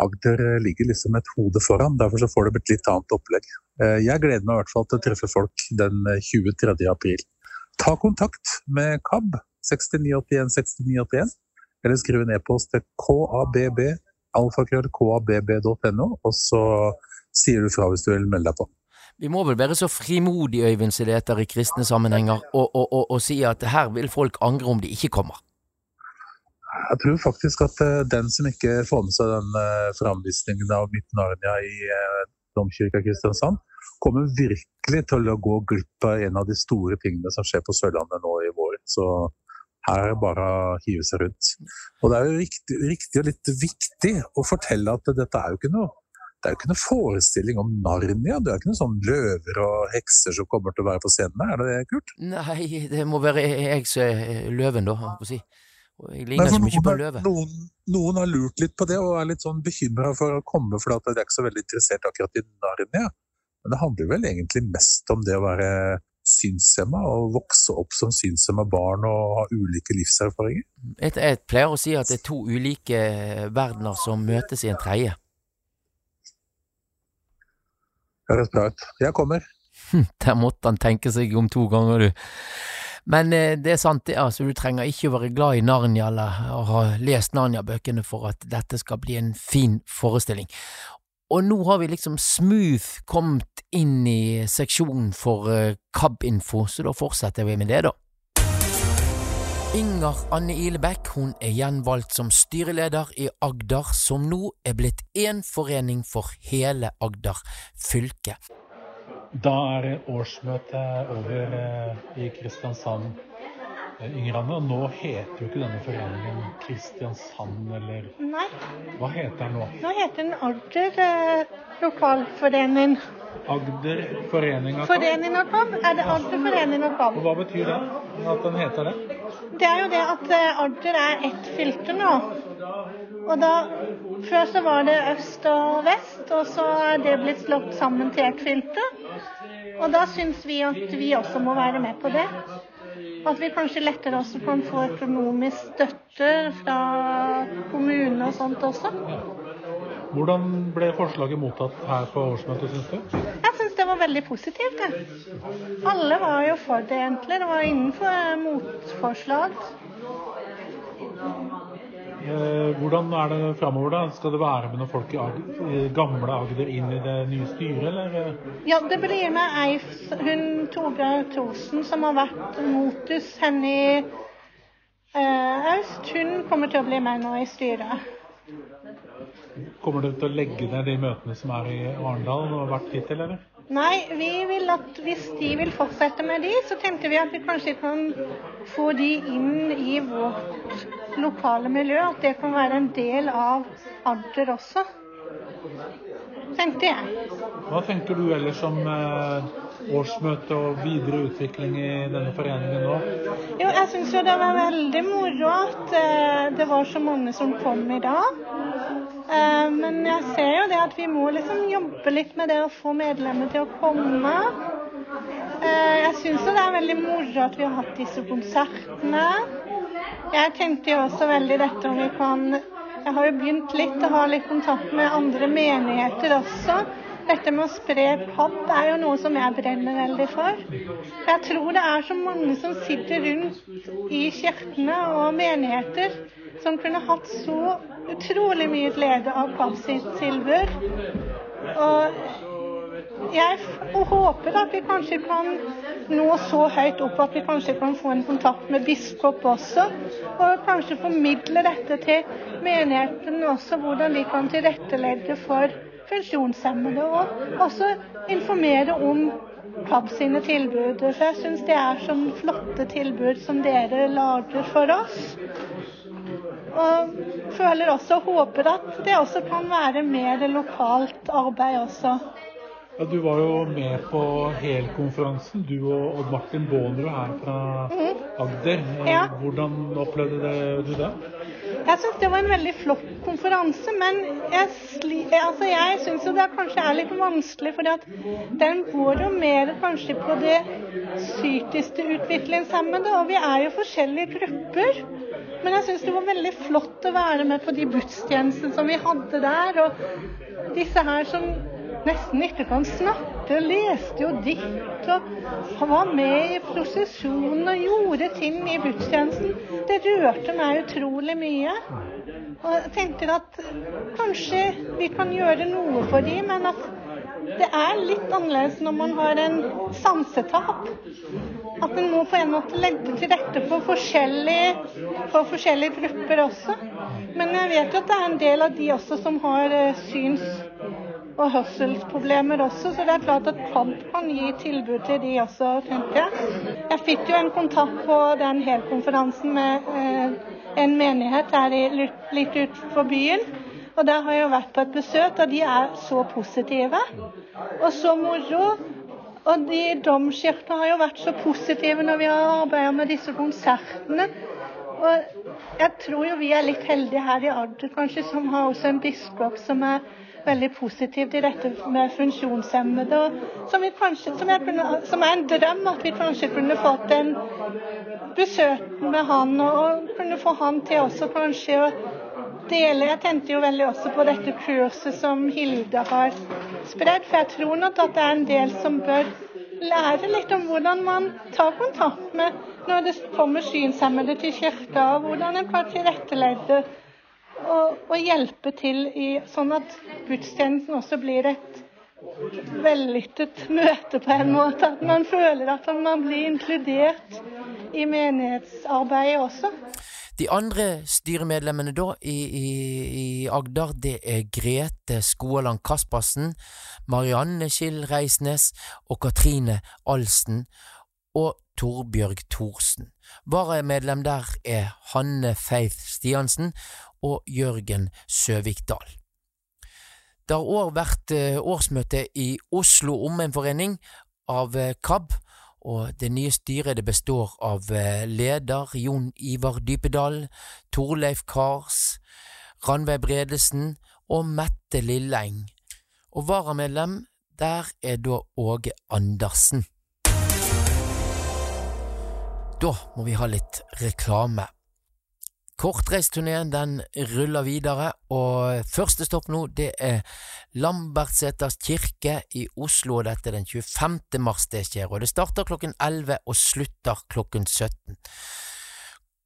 Agder eh, ligger liksom et hode foran. Derfor så får det et litt annet opplegg. Eh, Jeg gleder meg i hvert fall til å treffe folk den eh, 23. april. Ta kontakt med KAB 6981 6981, eller skriv en e-post til kabb alfakrøll kabb.no, og så sier du fra hvis du vil melde deg på. Vi må vel være så frimodige, Øyvind, som det heter i kristne sammenhenger, og, og, og, og si at her vil folk angre om de ikke kommer. Jeg tror faktisk at eh, den som ikke får med seg den uh, framvisningen av Mitt Narnia i eh, Domkirka Kristiansand, kommer virkelig til å gå glipp av en av de store tingene som skjer på Sørlandet nå i vår. Så her er det bare å hive seg rundt. Og det er jo riktig, riktig og litt viktig å fortelle at dette er jo ikke noe det er jo ikke noen forestilling om Narnia. Det er ikke noen sånn løver og hekser som kommer til å være på scenen. Er det det, Kurt? Nei, det må være jeg som er løven, da, holdt på å si. Jeg Nei, noen, løve. noen, noen har lurt litt på det og er litt sånn bekymra for å komme, for at de er ikke så veldig interessert akkurat i Narnia. Men det handler vel egentlig mest om det å være synshemma og vokse opp som synshemma barn og ha ulike livserfaringer. Jeg, jeg pleier å si at det er to ulike verdener som møtes i en tredje. Det høres bra ut. Jeg kommer. Der måtte han tenke seg om to ganger, du. Men eh, det er sant, altså Du trenger ikke å være glad i Narnia eller ha lest Narnia-bøkene for at dette skal bli en fin forestilling. Og nå har vi liksom smooth kommet inn i seksjonen for eh, KAB-info, så da fortsetter vi med det, da. Inger Anne Ilebekk hun er gjenvalgt som styreleder i Agder, som nå er blitt én forening for hele Agder fylke. Da er det årsmøte over eh, i Kristiansand, eh, Inger Anne. Og nå heter jo ikke denne foreningen Kristiansand, eller Nei, Hva heter den nå? nå heter den Agder eh, lokalforening. Agder forening av KAB? Forening av KAB er det Agder forening av KAB. Og hva betyr det? At den heter det? Det er jo det at eh, Agder er ett fylke nå. Og da Før så var det øst og vest, og så er det blitt slått sammen til ett fylke. Og da syns vi at vi også må være med på det. At vi kanskje lettere også kan få økonomisk støtte fra kommune og sånt også. Hvordan ble forslaget mottatt her på årsmøtet, syns du? Jeg syns det var veldig positivt. Jeg. Alle var jo for det, egentlig. Det var innenfor motforslag. Eh, hvordan er det framover, da? Skal det være med noen folk i gamle Agder inn i det nye styret, eller? eh? Ja, det blir med Eif, hun Toga Thorsen, som har vært motus henne i eh, øst. Hun kommer til å bli med nå i styret. Kommer du til å legge ned de møtene som er i Arendal og har vært hittil, eller? Nei, vi vil at hvis de vil fortsette med de, så tenkte vi at vi kanskje kan få de inn i vårt lokale miljø. At det kan være en del av Agder også. Tenkte jeg. Hva tenker du ellers om eh, årsmøte og videre utvikling i denne foreningen nå? Jo, jeg syns jo det var veldig moro at eh, det var så mange som kom i dag. Eh, Men jeg ser jo det at vi må liksom jobbe litt med det å få medlemmer til å komme. Eh, Jeg syns jo det er veldig moro at vi har hatt disse konsertene. Jeg tenkte jo også veldig dette om vi kan Jeg har jo begynt litt å ha litt kontakt med andre menigheter også. Dette med å spre papp er jo noe som jeg brenner veldig for. Jeg tror det er så mange som sitter rundt i kirkene og menigheter som kunne hatt så utrolig mye glede av KAB sitt tilbud. Og jeg håper at vi kanskje kan nå så høyt opp at vi kanskje kan få en kontakt med biskop også. Og kanskje formidle dette til menigheten også, hvordan de kan tilrettelegge for funksjonshemmede. Og også informere om KAB sine tilbud. For jeg syns det er så flotte tilbud som dere lager for oss. Og føler også og håper at det også kan være mer lokalt arbeid også. Ja, du var jo med på helkonferansen, du og Odd Martin Baanerud her fra Agder. Eh, Ja. Hvordan opplevde du det? Jeg syns det var en veldig flott konferanse, men jeg, sli, altså jeg syns jo det kanskje er litt vanskelig, for den går jo mer kanskje på det psykiske utviklingshemmede, og vi er jo forskjellige grupper. Men jeg syns det var veldig flott å være med på de gudstjenestene som vi hadde der, og disse her som nesten ikke kan snakke, leste jo dikt og var med i prosesjonen og gjorde ting i gudstjenesten. Det rørte meg utrolig mye. Og jeg tenker at kanskje vi kan gjøre noe for dem, men at det er litt annerledes når man har en sansetap. At en må på en måte legge til rette for forskjellige, for forskjellige grupper også. Men jeg vet jo at det er en del av de også som har eh, syns- og hørselsproblemer også, så det er klart at KAB kan gi tilbud til de også, tenkte jeg. Jeg fikk jo en kontakt på den helkonferansen med eh, en menighet her litt utenfor byen. Og der har jeg jo vært på et besøk, og de er så positive. Og så moro. Og de domkirkene har jo vært så positive når vi har arbeidet med disse konsertene. Og jeg tror jo vi er litt heldige her i Agder, kanskje, som har også en biskop som er veldig positiv til dette med funksjonshemmede. Og som, vi kanskje, som, kunne, som er en drøm at vi kanskje kunne fått en besøk med han, og kunne få han til også kanskje å dele Jeg tenkte jo veldig også på dette kurset som Hilde har spredd, for jeg tror nok at det er en del som bør lære litt om hvordan man tar kontakt med når det kommer synshemmede til kirka, og hvordan en kan tilrettelegge og, og hjelpe til i, sånn at gudstjenesten også blir et vellykket møte på en måte. At man føler at man blir inkludert i menighetsarbeidet også. De andre styremedlemmene da i, i, i Agder, det er Grete Skoaland Kaspersen, Marianne Skill Reisnes og Katrine Alsten og Torbjørg Thorsen. Varamedlem der er Hanne Faith Stiansen og Jørgen Søvikdal. Det har òg vært eh, årsmøte i Oslo Omegnsforening av eh, KAB, og det nye styret det består av eh, leder Jon Ivar Dypedal, Torleif Kars, Ranveig Bredesen og Mette Lilleng. Og varamedlem der er da Åge Andersen. Da må vi ha litt reklame. Kortreisturneen den ruller videre, og første stopp nå det er Lambertseters kirke i Oslo. og Dette er den 25. mars det skjer, og det starter klokken 11 og slutter klokken 17.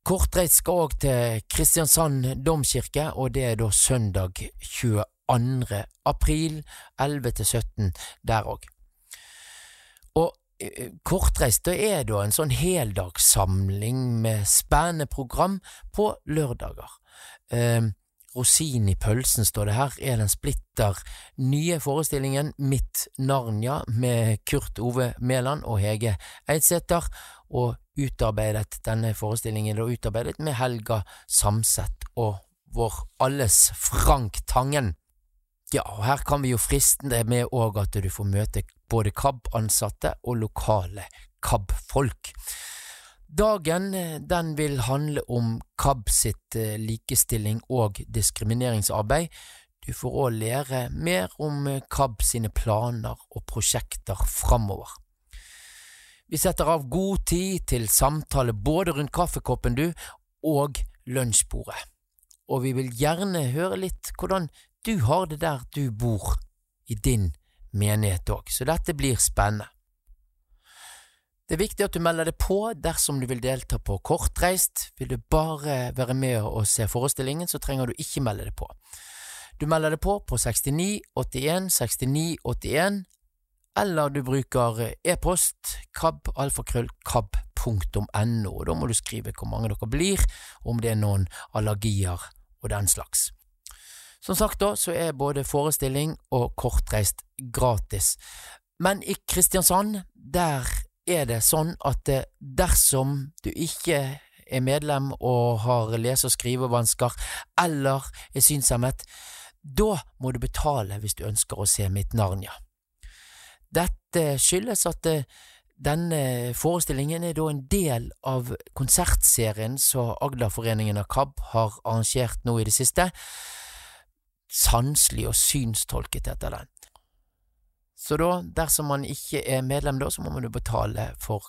Kortreist skal òg til Kristiansand domkirke, og det er da søndag 22. april 11 til 17 der òg. Og Kortreist det er da en sånn heldagssamling med spennende program på lørdager. Eh, Rosin i pølsen står det her, er den splitter nye forestillingen Mitt Narnia med Kurt Ove Mæland og Hege Eidsæter, og utarbeidet denne forestillingen er utarbeidet med Helga Samset og vår alles Frank Tangen. Ja, og her kan vi jo friste det med òg at du får møte både KAB-ansatte og lokale KAB-folk. Dagen den vil handle om KAB sitt likestilling og diskrimineringsarbeid. Du får òg lære mer om eh, KAB sine planer og prosjekter framover. Vi setter av god tid til samtale både rundt kaffekoppen du og lunsjbordet, og vi vil gjerne høre litt hvordan du har det der du bor i din menighet òg, så dette blir spennende. Det er viktig at du melder deg på dersom du vil delta på Kortreist. Vil du bare være med og se forestillingen, så trenger du ikke melde deg på. Du melder deg på på 69 81 69 81, eller du bruker e-post kabalfakrøllkab.no, og da må du skrive hvor mange dere blir, om det er noen allergier og den slags. Som sagt da, så er både forestilling og kortreist gratis, men i Kristiansand, der er det sånn at eh, dersom du ikke er medlem og har lese- og skrivevansker eller er synshemmet, da må du betale hvis du ønsker å se mitt Narnia. Dette skyldes at eh, denne forestillingen er da en del av konsertserien som Agderforeningen av KAB har arrangert nå i det siste. Sanselig og synstolket etter den. Så da, dersom man ikke er medlem da, så må man jo betale for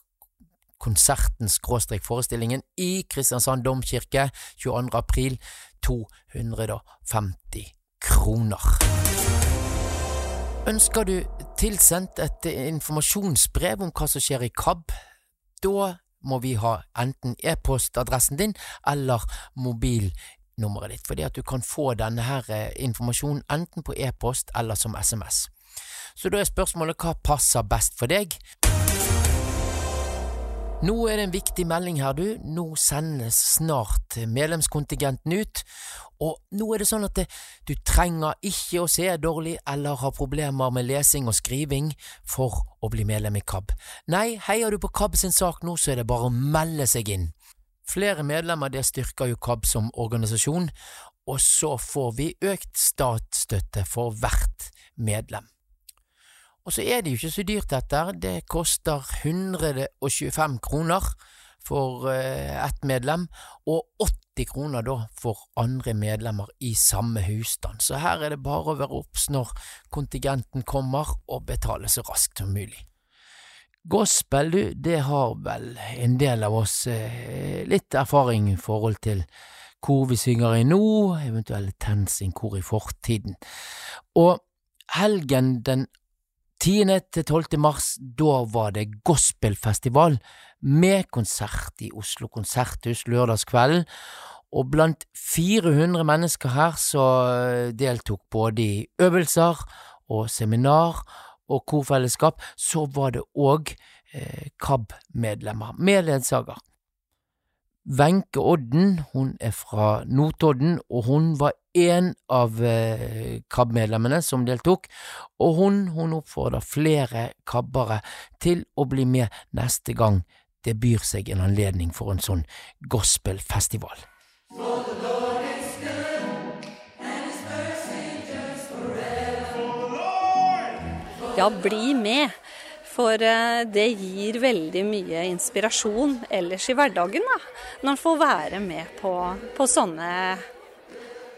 konserten skråstrek forestillingen i Kristiansand domkirke 22. april 250 kroner. Ønsker du tilsendt et informasjonsbrev om hva som skjer i KAB? Da må vi ha enten e-postadressen din eller mobilnummeret ditt, fordi at du kan få denne her informasjonen enten på e-post eller som SMS. Så da er spørsmålet hva passer best for deg? Nå er det en viktig melding her, du. Nå sendes snart medlemskontingenten ut, og nå er det sånn at det, du trenger ikke å se dårlig eller ha problemer med lesing og skriving for å bli medlem i KAB. Nei, heier du på KAB sin sak nå, så er det bare å melde seg inn. Flere medlemmer det styrker jo KAB som organisasjon, og så får vi økt statsstøtte for hvert medlem. Og så er det jo ikke så dyrt dette, det koster 125 kroner for ett medlem, og 80 kroner da for andre medlemmer i samme husstand. Så her er det bare å være obs når kontingenten kommer, og betale så raskt som mulig. Gospel, du, det har vel en del av oss eh, litt erfaring i forhold til kor vi synger i nå, eventuelt TenSing-kor i fortiden. Og helgen den 10. til 12. mars, da var det gospelfestival med konsert i Oslo konserthus lørdagskvelden, og blant 400 mennesker her så deltok både i øvelser og seminar og korfellesskap, så var det òg eh, KAB-medlemmer med ledsager. Wenche Odden, hun er fra Notodden, og hun var en av eh, KAB-medlemmene som deltok, og hun, hun oppfordrer flere KAB-ere til å bli med neste gang det byr seg en anledning for en sånn gospelfestival. Ja, bli med. For eh, det gir veldig mye inspirasjon ellers i hverdagen, da. Når en får være med på, på sånne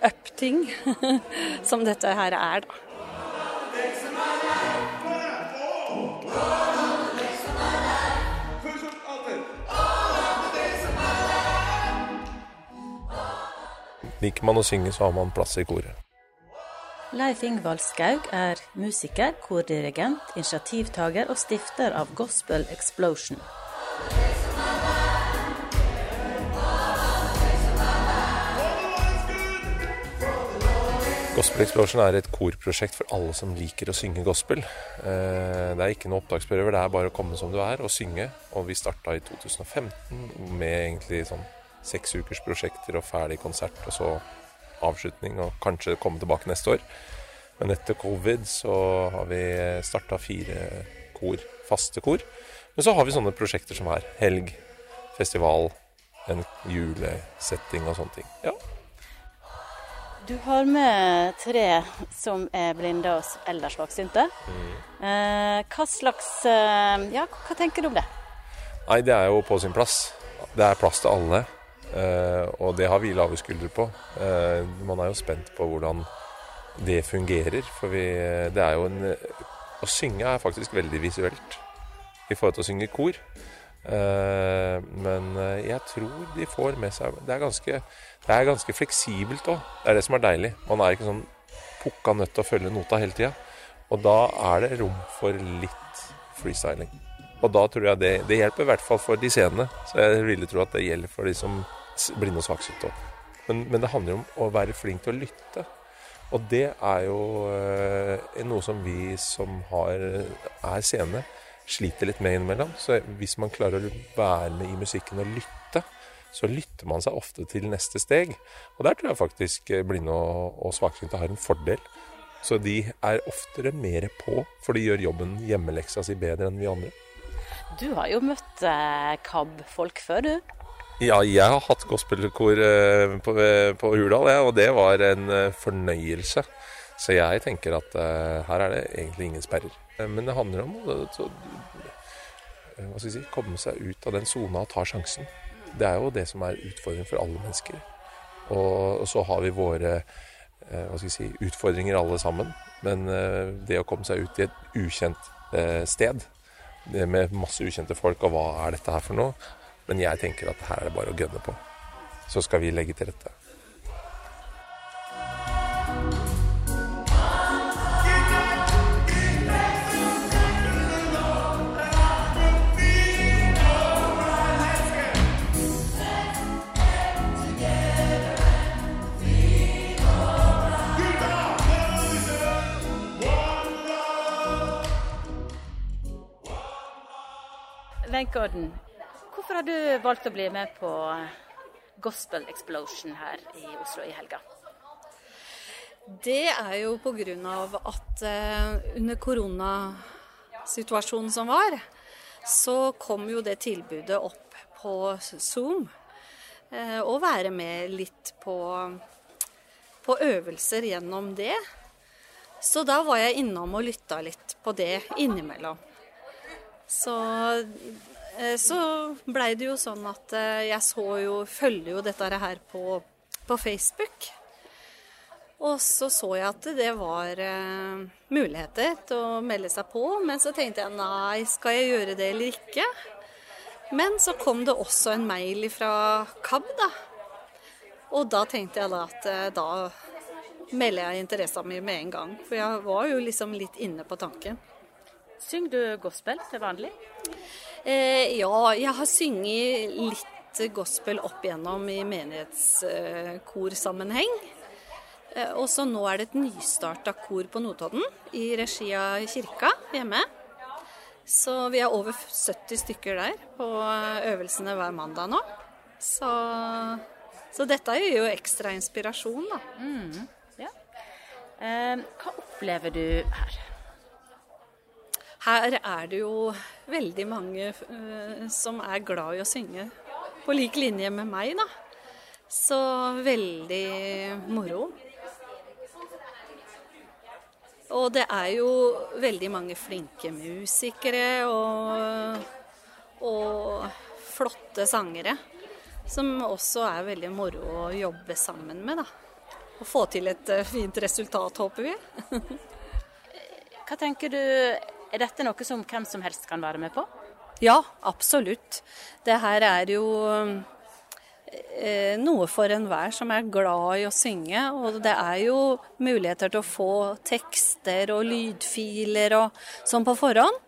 up-ting som dette her er, da. Liker man å synge, så har man plass i koret. Leif Ingvald Skaug er musiker, kordirigent, initiativtaker og stifter av Gospel Explosion. Gospel Explosion er et korprosjekt for alle som liker å synge gospel. Eh, det er ikke noe opptaksprøver, det er bare å komme som du er og synge. Og vi starta i 2015 med egentlig sånn seks ukers prosjekter og ferdig konsert, og så avslutning, og kanskje komme tilbake neste år. Men etter covid så har vi starta fire kor, faste kor. Men så har vi sånne prosjekter som her. Helg, festival, en julesetting og sånne ting. Ja. Du har med tre som er blinde og ellers svaksynte. Eh, hva slags eh, Ja, hva tenker du om det? Nei, det er jo på sin plass. Det er plass til alle. Eh, og det har vi lave skuldre på. Eh, man er jo spent på hvordan det fungerer. For vi, det er jo en Å synge er faktisk veldig visuelt i forhold til å synge kor. Eh, men eh, jeg tror de får med seg Det er ganske, det er ganske fleksibelt òg. Det er det som er deilig. Man er ikke sånn pukka nødt til å følge nota hele tida. Og da er det rom for litt freestyling. Og da tror jeg det, det hjelper i hvert fall for de scenene. Så jeg ville tro at det gjelder for de som blinde og svaksynte òg. Men, men det handler om å være flink til å lytte. Og det er jo eh, noe som vi som har, er seende, sliter litt med innimellom. Så hvis man klarer å være med i musikken og lytte, så lytter man seg ofte til neste steg. Og der tror jeg faktisk eh, blinde og, og svaksynte har en fordel. Så de er oftere mer på, for de gjør jobben hjemmeleksa si bedre enn vi andre. Du har jo møtt eh, KAB-folk før, du. Ja, jeg har hatt gospelkor eh, på, eh, på Hurdal, ja, og det var en eh, fornøyelse. Så jeg tenker at eh, her er det egentlig ingen sperrer. Eh, Men det handler om å eh, si, komme seg ut av den sona og ta sjansen. Det er jo det som er utfordringen for alle mennesker. Og, så har vi våre eh, si, utfordringer alle sammen. Men eh, det å komme seg ut i et ukjent eh, sted det med masse ukjente folk, og hva er dette her for noe? Men jeg tenker at her er det bare å gønne på. Så skal vi legge til rette. Wenche Odden, hvorfor har du valgt å bli med på Gospel Explosion her i Oslo i helga? Det er jo av at eh, under koronasituasjonen som var, så kom jo det tilbudet opp på Zoom. Å være med litt på, på øvelser gjennom det. Så da var jeg innom og lytta litt på det innimellom. Så, eh, så blei det jo sånn at eh, jeg så jo, følger jo dette her på, på Facebook. Og så så jeg at det var eh, muligheter til å melde seg på, men så tenkte jeg nei, skal jeg gjøre det eller ikke? Men så kom det også en mail fra KAB, da. Og da tenkte jeg da at eh, da melder jeg interessa mi med en gang. For jeg var jo liksom litt inne på tanken. Synger du gospel til vanlig? Eh, ja, jeg har sunget litt gospel opp igjennom i menighetskorsammenheng. Eh, og så nå er det et nystarta kor på Notodden i regi av kirka hjemme. Så vi er over 70 stykker der på øvelsene hver mandag nå. Så, så dette gir jo ekstra inspirasjon, da. Mm, ja. Eh, hva opplever du her? Her er det jo veldig mange uh, som er glad i å synge, på lik linje med meg, da. Så veldig moro. Og det er jo veldig mange flinke musikere og, og flotte sangere. Som også er veldig moro å jobbe sammen med, da. Og få til et eh, fint resultat, håper vi. Hva tenker du, er dette noe som hvem som helst kan være med på? Ja, absolutt. Det her er jo eh, noe for enhver som er glad i å synge. Og det er jo muligheter til å få tekster og lydfiler og sånn på forhånd.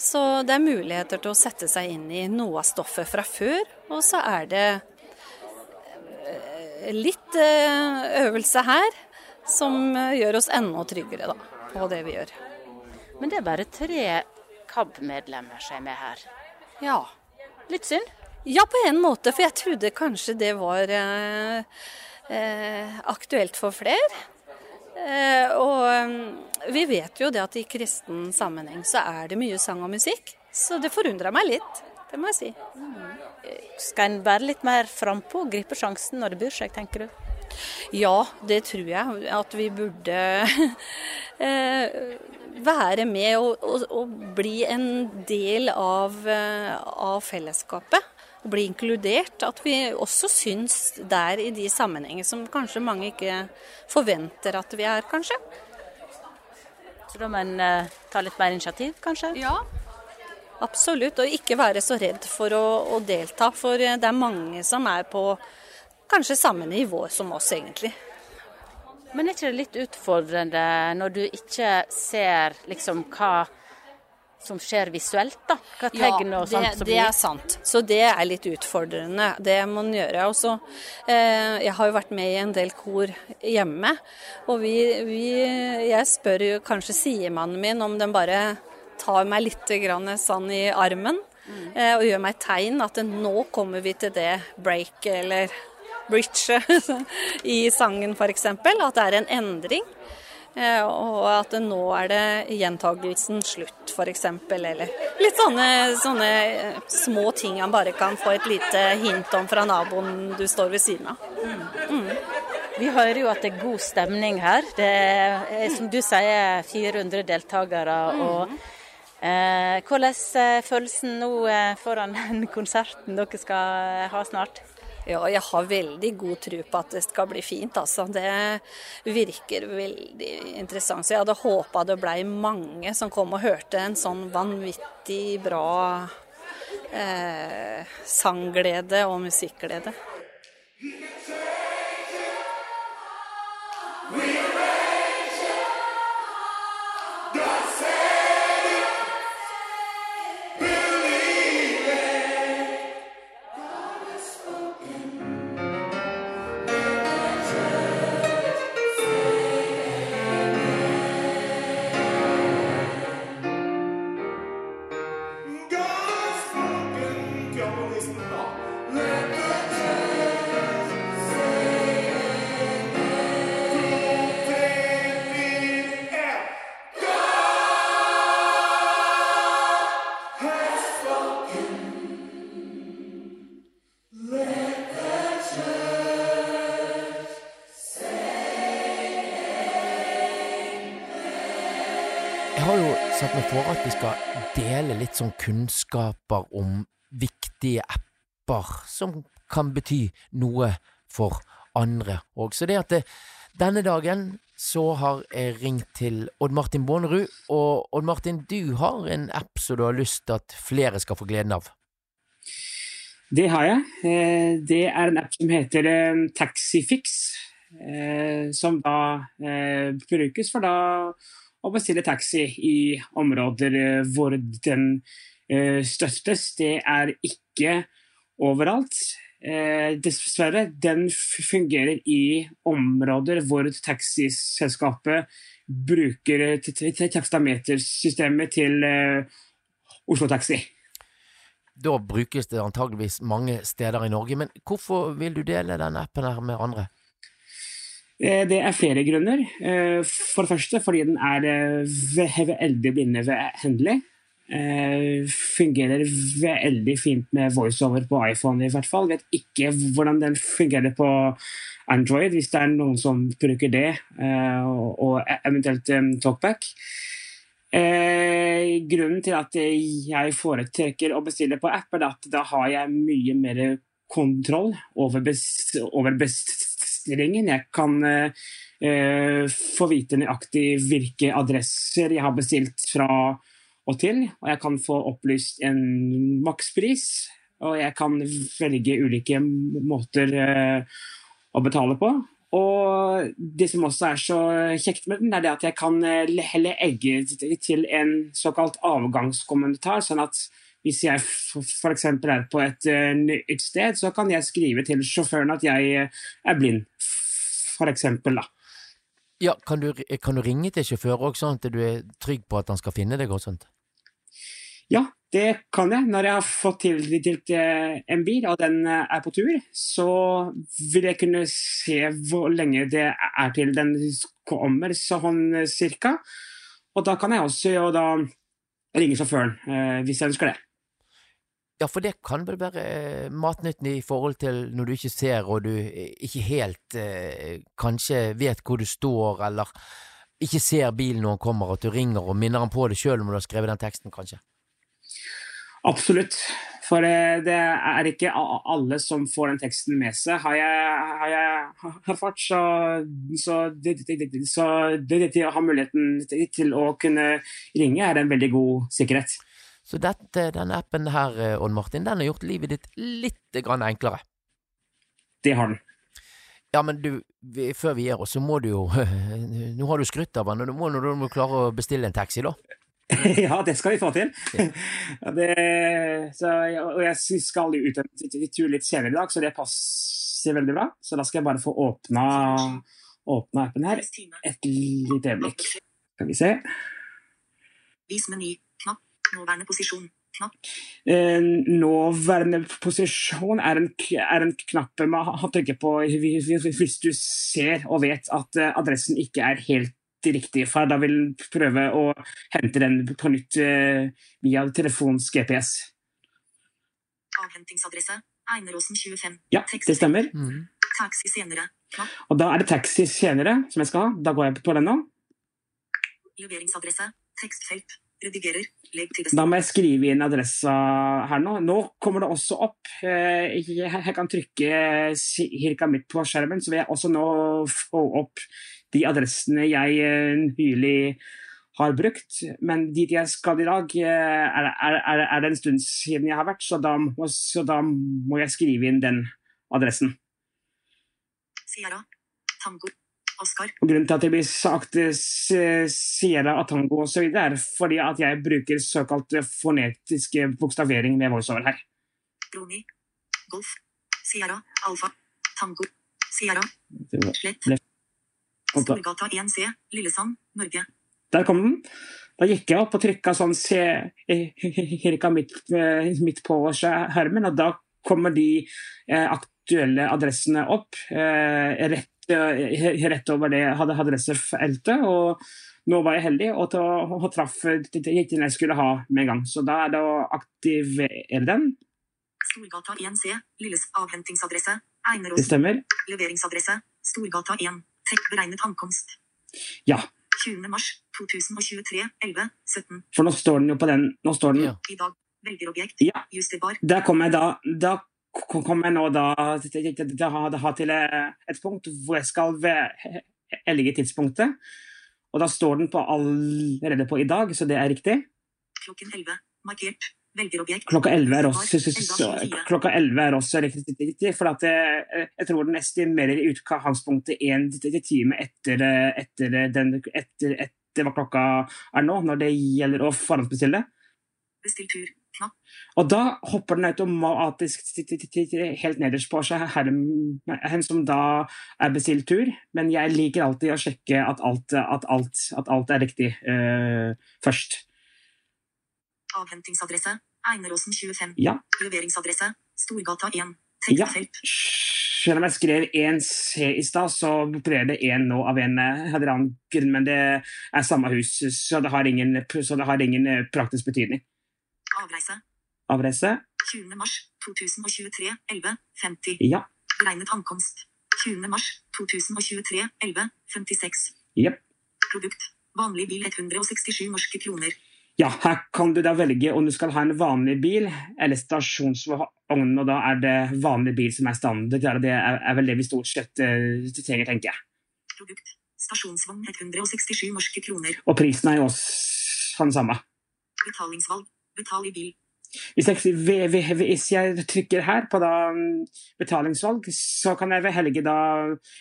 Så det er muligheter til å sette seg inn i noe av stoffet fra før. Og så er det eh, litt eh, øvelse her som gjør oss enda tryggere da, på det vi gjør. Men det er bare tre KAB-medlemmer som er med her. Ja. Litt synd? Ja, på en måte, for jeg trodde kanskje det var eh, eh, aktuelt for flere. Eh, og mm, vi vet jo det at i kristen sammenheng så er det mye sang og musikk. Så det forundra meg litt, det må jeg si. Skal en være litt mer frampå og gripe sjansen når det byr seg, tenker du? Ja, det tror jeg. At vi burde eh, være med og, og, og bli en del av, eh, av fellesskapet. bli inkludert. At vi også syns der i de sammenhenger som kanskje mange ikke forventer at vi er, kanskje. Så da må en eh, ta litt mer initiativ, kanskje? Ja. Absolutt, og ikke være så redd for å, å delta. For det er mange som er på kanskje samme nivå som oss, egentlig. Men er ikke det litt utfordrende når du ikke ser liksom hva som skjer visuelt, da? Hva tegn og sånt det, Ja, det er sant. Så det er litt utfordrende. Det må en gjøre. Også, eh, jeg har jo vært med i en del kor hjemme, og vi, vi Jeg spør jo kanskje sidemannen min om den bare tar meg litt grann sånn i armen eh, og gjør meg tegn at nå kommer vi til det breaket, eller bridge i sangen f.eks. At det er en endring. Eh, Og at nå er det gjentagelsen slutt, f.eks. Eller litt sånne, sånne eh, små ting han bare kan få et lite hint om fra naboen du står ved siden av. Mm. Vi hører jo at det er god stemning her. Det er som du sier 400 deltakere. og eh, Hvordan er følelsen nå eh, foran den konserten dere skal ha snart? Ja, jeg har veldig god tro på at det skal bli fint, altså. Det virker veldig interessant. Så jeg hadde håpa det blei mange som kom og hørte en sånn vanvittig bra eh, sangglede og musikkglede. Jeg for at vi skal dele litt sånn kunnskaper om viktige apper som kan bety noe for andre òg. Så det at det, denne dagen så har jeg ringt til Odd Martin Bånerud, og Odd Martin, du har en app som du har lyst til at flere skal få gleden av. Det har jeg. Eh, Det er en app som heter eh, Taxifix. eh, Som da eh, brukes for da å bestille taxi i områder eh, hvor den eh, støttes. Det er ikke overalt. Eh, Dessverre. Den fungerer i områder hvor taxiselskapet bruker takstametersystemet til Oslo Taxi. Da brukes det antageligvis mange steder i Norge, men hvorfor vil du dele denne appen her med andre? Eh, Det er flere grunner. Eh, For det første fordi den er eh, ve- veldig blindevennlig. Eh, Fungerer veldig fint med voiceover på iPhone i hvert fall. Vet ikke hvordan den fungerer på Android, hvis det er noen som bruker det, og og eventuelt Talkback. Grunnen til at jeg foretrekker å bestille på app, er at da har jeg mye mer kontroll over, bes over bestillingen. Jeg kan eh, eh, få vite nøyaktig hvilke adresser jeg har bestilt fra og til, og jeg kan få opplyst en makspris, og jeg kan velge ulike måter eh, å betale på. Og det som også er så kjekt med den, er at jeg kan helle egget til en såkalt avgangskommentar. Sånn at hvis jeg f.eks. er på et eh, nytt sted, så kan jeg skrive til sjåføren at jeg eh, er blind, f.eks. da. Ja, kan du, kan du ringe til sjåføren òg, sånn at du er trygg på at han skal finne deg og sånt? Ja, det kan jeg. Når jeg har fått tildelt eh, en bil, og den er på tur, så vil jeg kunne se hvor lenge det er til den kommer, sånn cirka. Og da kan jeg også jo da ringe sjåføren, hvis jeg ønsker det. Ja, for det kan vel være matnytten i forhold til når du ikke ser og du eh, ikke helt eh, kanskje vet hvor du står, eller ikke ser bilen når han kommer, at du ringer og minner han på det sjøl om du har skrevet den teksten, kanskje. Absolutt. For eh, det er ikke alle som får den teksten med seg, har jeg, har jeg erfart. Så, så, det, det, det, så det, å ha muligheten til å kunne ringe er en veldig god sikkerhet. Så dette, denne appen her, eh, Odd Martin, den har gjort livet ditt litt grann enklere. Det har den. Ja, men du, vi, før vi gir oss, så må du jo Nå har du skrytt av den, og du må, du må klare å bestille en taxi, da. ja, det skal vi få til. Ja, det, så, og jeg skal jo ut en tur litt senere i dag, så det passer veldig bra. Så da skal jeg bare få åpna, åpna appen her. Et lite øyeblikk. Skal vi se. Vis meny. Nåværende posisjon. Knapp. Eh, nåværende posisjon er en, er en knapp man har trykket på hvis du ser og vet at eh, adressen ikke er helt riktig. For da vil den prøve å hente den på nytt eh, via telefons GPS. Avhentingsadresse. Eineråsen 25. Ja, det stemmer. Taxi senere. Knapp. Og da er det taxi senere som jeg skal ha. Da går jeg på den nå. Leveringsadresse. Tekstfelt. Redigerer. Legg til Da må jeg skrive inn adressa her nå. Nå kommer det også opp. eh, Jeg kan trykke cirka midt på skjermen, så vil jeg også nå få opp de adressene jeg eh, nylig har brukt. Men dit jeg skal i dag, eh, er, er, er det en stund siden jeg har vært, så da, må, så da må jeg skrive inn den adressen. Sierra. Tango. Oscar. Og Grunnen til at det blir sagt eh, Sierra Atango osv., er fordi at jeg bruker såkalt fonetiske bokstavering med voiceover her. Broni. Golf. Sierra. Alfa. Tango. Sierra. Slett. Storgata 1C. Lillesand. Norge. Der kom den. Da gikk jeg opp og trykka sånn cirka midt, eh, midt på skjermen, og da kommer de eh, aktuelle adressene opp eh, rett, eh, rett over det adressefeltet. Og nå var jeg heldig og, og traff det jeg skulle ha med en gang. Så da er det å aktivere den. Storgata 1C. Lilles avhentingsadresse. Det stemmer. Leveringsadresse. Storgata 1. Tek beregnet ankomst. Ja. 20. mars 2023. 11. 17. For nå står den jo på den. Nå står den I dag. Velger objekt. Ja. Justerbar. Der kommer jeg da, da kommer nå da, til- til- eh, et punkt hvor jeg skal ve- velge tidspunktet. Og da står den på allerede på i dag, så det er riktig. Klokken 11. Markert. Velger objekt. Klokka 11 er også, klokka 11 er også riktig, for at jeg, jeg tror den estimerer i utgangspunktet én time etter, etter, den, etter, etter hva klokka er nå, når det gjelder å forhåndsbestille. Bestill tur. Knapp. Og da hopper den automatisk helt nederst på hen som da er bestilt tur. Men jeg liker alltid å sjekke at alt, at alt, at alt er riktig uh, først. Avhentingsadresse. Eineråsen 25. Ja. Leveringsadresse. Storgata 1. Ja. Tekstfelt. Selv om jeg skrev 1C i stad, så opererer det 1 nå av en eller annen grunn. Men det er samme hus, så det har ingen, det har ingen eh, praktisk betydning. Avreise. Avreise? 20. mars 2023. 11. 50. Ja. Beregnet ankomst. 20. mars 2023. 11. 56. Jepp. Produkt. Vanlig bil 167 norske kroner. Ja, her kan du da velge om du skal ha en vanlig bil eller stasjonsvogn, og da er det vanlig bil som er standard. Det er, er vel det vi stort sett uh, trenger, tenker jeg. Produkt. Stasjonsvogn 167 norske kroner. Og prisen er jo også den samme. Betalingsvalg. Betal i bil. Hvis jeg, hvis jeg trykker her på da mm, betalingsvalg, så kan jeg velge da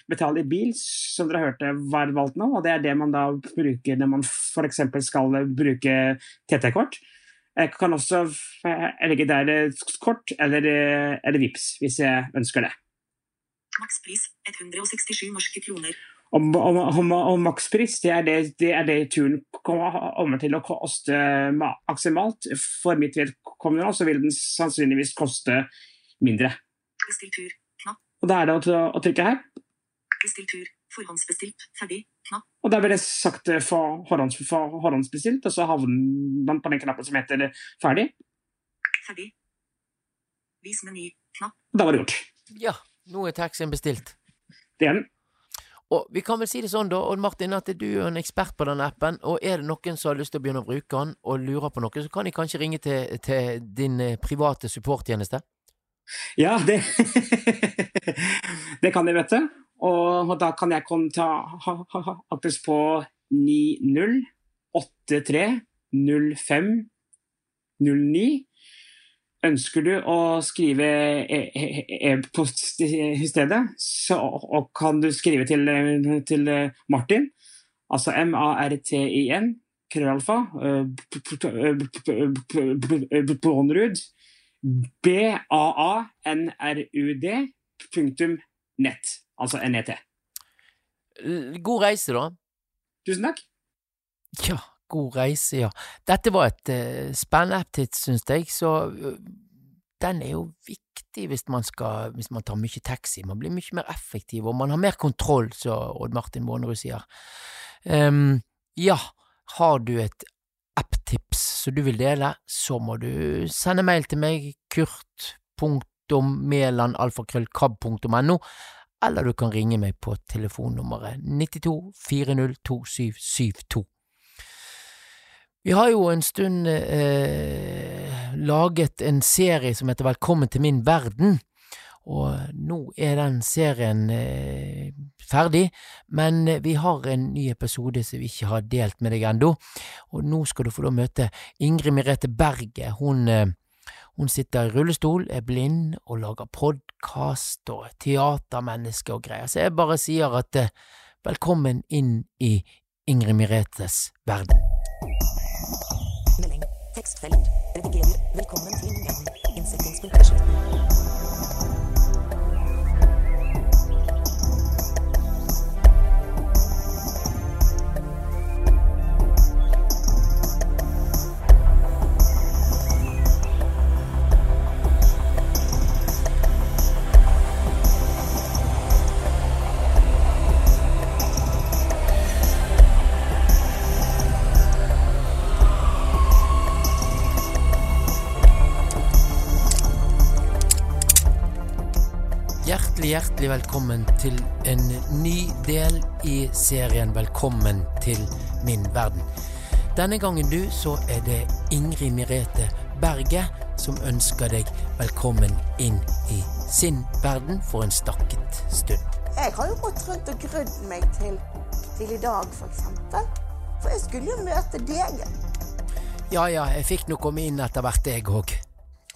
betale i bil, som dere hørte var valgt nå. Og det er det man da bruker når man f.eks. skal bruke TT-kort. Jeg kan også legge der eh, kort eller, eh, eller VIPS, hvis jeg ønsker det. Makspris 167 norske kroner. Og, og, og, og makspris, det er det, det er det turen kommer til å koste maksimalt. For mitt vedkommende nå, så vil den sannsynligvis koste mindre. Bestill tur. Knapp. Og da er det å, å trykke her. Bestill tur. Forhåndsbestilt. Ferdig. Knapp. Og da blir det sagt eh, for forhånds, for forhåndsbestilt, og så havner man på den knappen som heter ferdig. Ferdig. Vis meny. Knapp. Og da var det gjort. Ja, nå er taxien bestilt. Det er den. Og vi kan vel si det sånn, da, Odd Martin, at du er en ekspert på den appen. Og er det noen som har lyst til å begynne å bruke den, og lurer på noe, så kan de kanskje ringe til, til din eh, private supporttjeneste? Ja, det Det kan jeg, vet du. Og, da kan jeg kontaktes på 90830509. Ønsker du å skrive e- e- e-post i stedet, så kan du skrive til, til Martin, altså M-A-R-T-I-N, krøllalfa, Bonrud, B-A-A-N-R-U-D, punktum nett, altså N-E-T. God reise, da. Tusen takk. Ja, god reise, ja. Dette var et uh, spennende app-tips, syns jeg, så uh, den er jo viktig hvis man skal, hvis man tar mye taxi. Man blir mye mer effektiv, og man har mer kontroll, som Odd Martin Vånerud sier. Um, ja, har du et app-tips som du vil dele, så må du sende mail til meg, kurt.melandalfakrøllkab.no, eller du kan ringe meg på telefonnummeret 92 40 2772. Vi har jo en stund eh, laget en serie som heter Velkommen til min verden, og nå er den serien eh, ferdig, men vi har en ny episode som vi ikke har delt med deg ennå, og nå skal du få da møte Ingrid Merete Berget. Hun, eh, hun sitter i rullestol, er blind og lager podkast og teatermenneske og greier, så jeg bare sier at eh, velkommen inn i Ingrid Meretes verden. Melding. Tekstfelt. Redigerer. Velkommen til inngangen. Innsettingspunkt slutten. Hjertelig, velkommen til en ny del i serien Velkommen til min verden. Denne gangen, du, så er det Ingrid Merete Berget som ønsker deg velkommen inn i sin verden for en stakket stund. Jeg har jo gått rundt og grudd meg til, til i dag, for eksempel. For jeg skulle jo møte deg. Ja ja, jeg fikk nå komme inn etter hvert, jeg òg.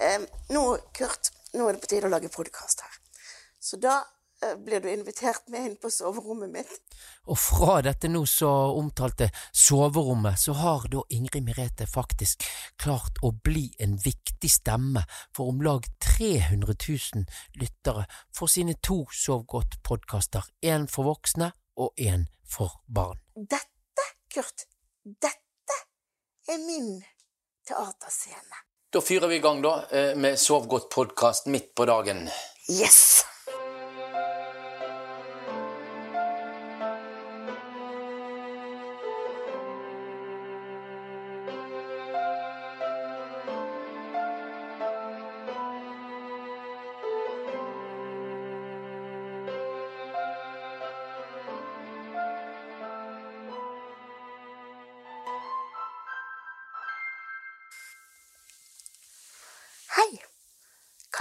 Eh, nå, Kurt, nå er det på tide å lage podkast her. Så da eh, blir du invitert med inn på soverommet mitt. Og fra dette nå så omtalte soverommet, så har da Ingrid Merete faktisk klart å bli en viktig stemme for om lag 300 000 lyttere for sine to Sov godt-podkaster, én for voksne og én for barn. Dette, Kurt, dette er min teaterscene. Da fyrer vi i gang, da, eh, med Sov godt-podkast midt på dagen. Yes!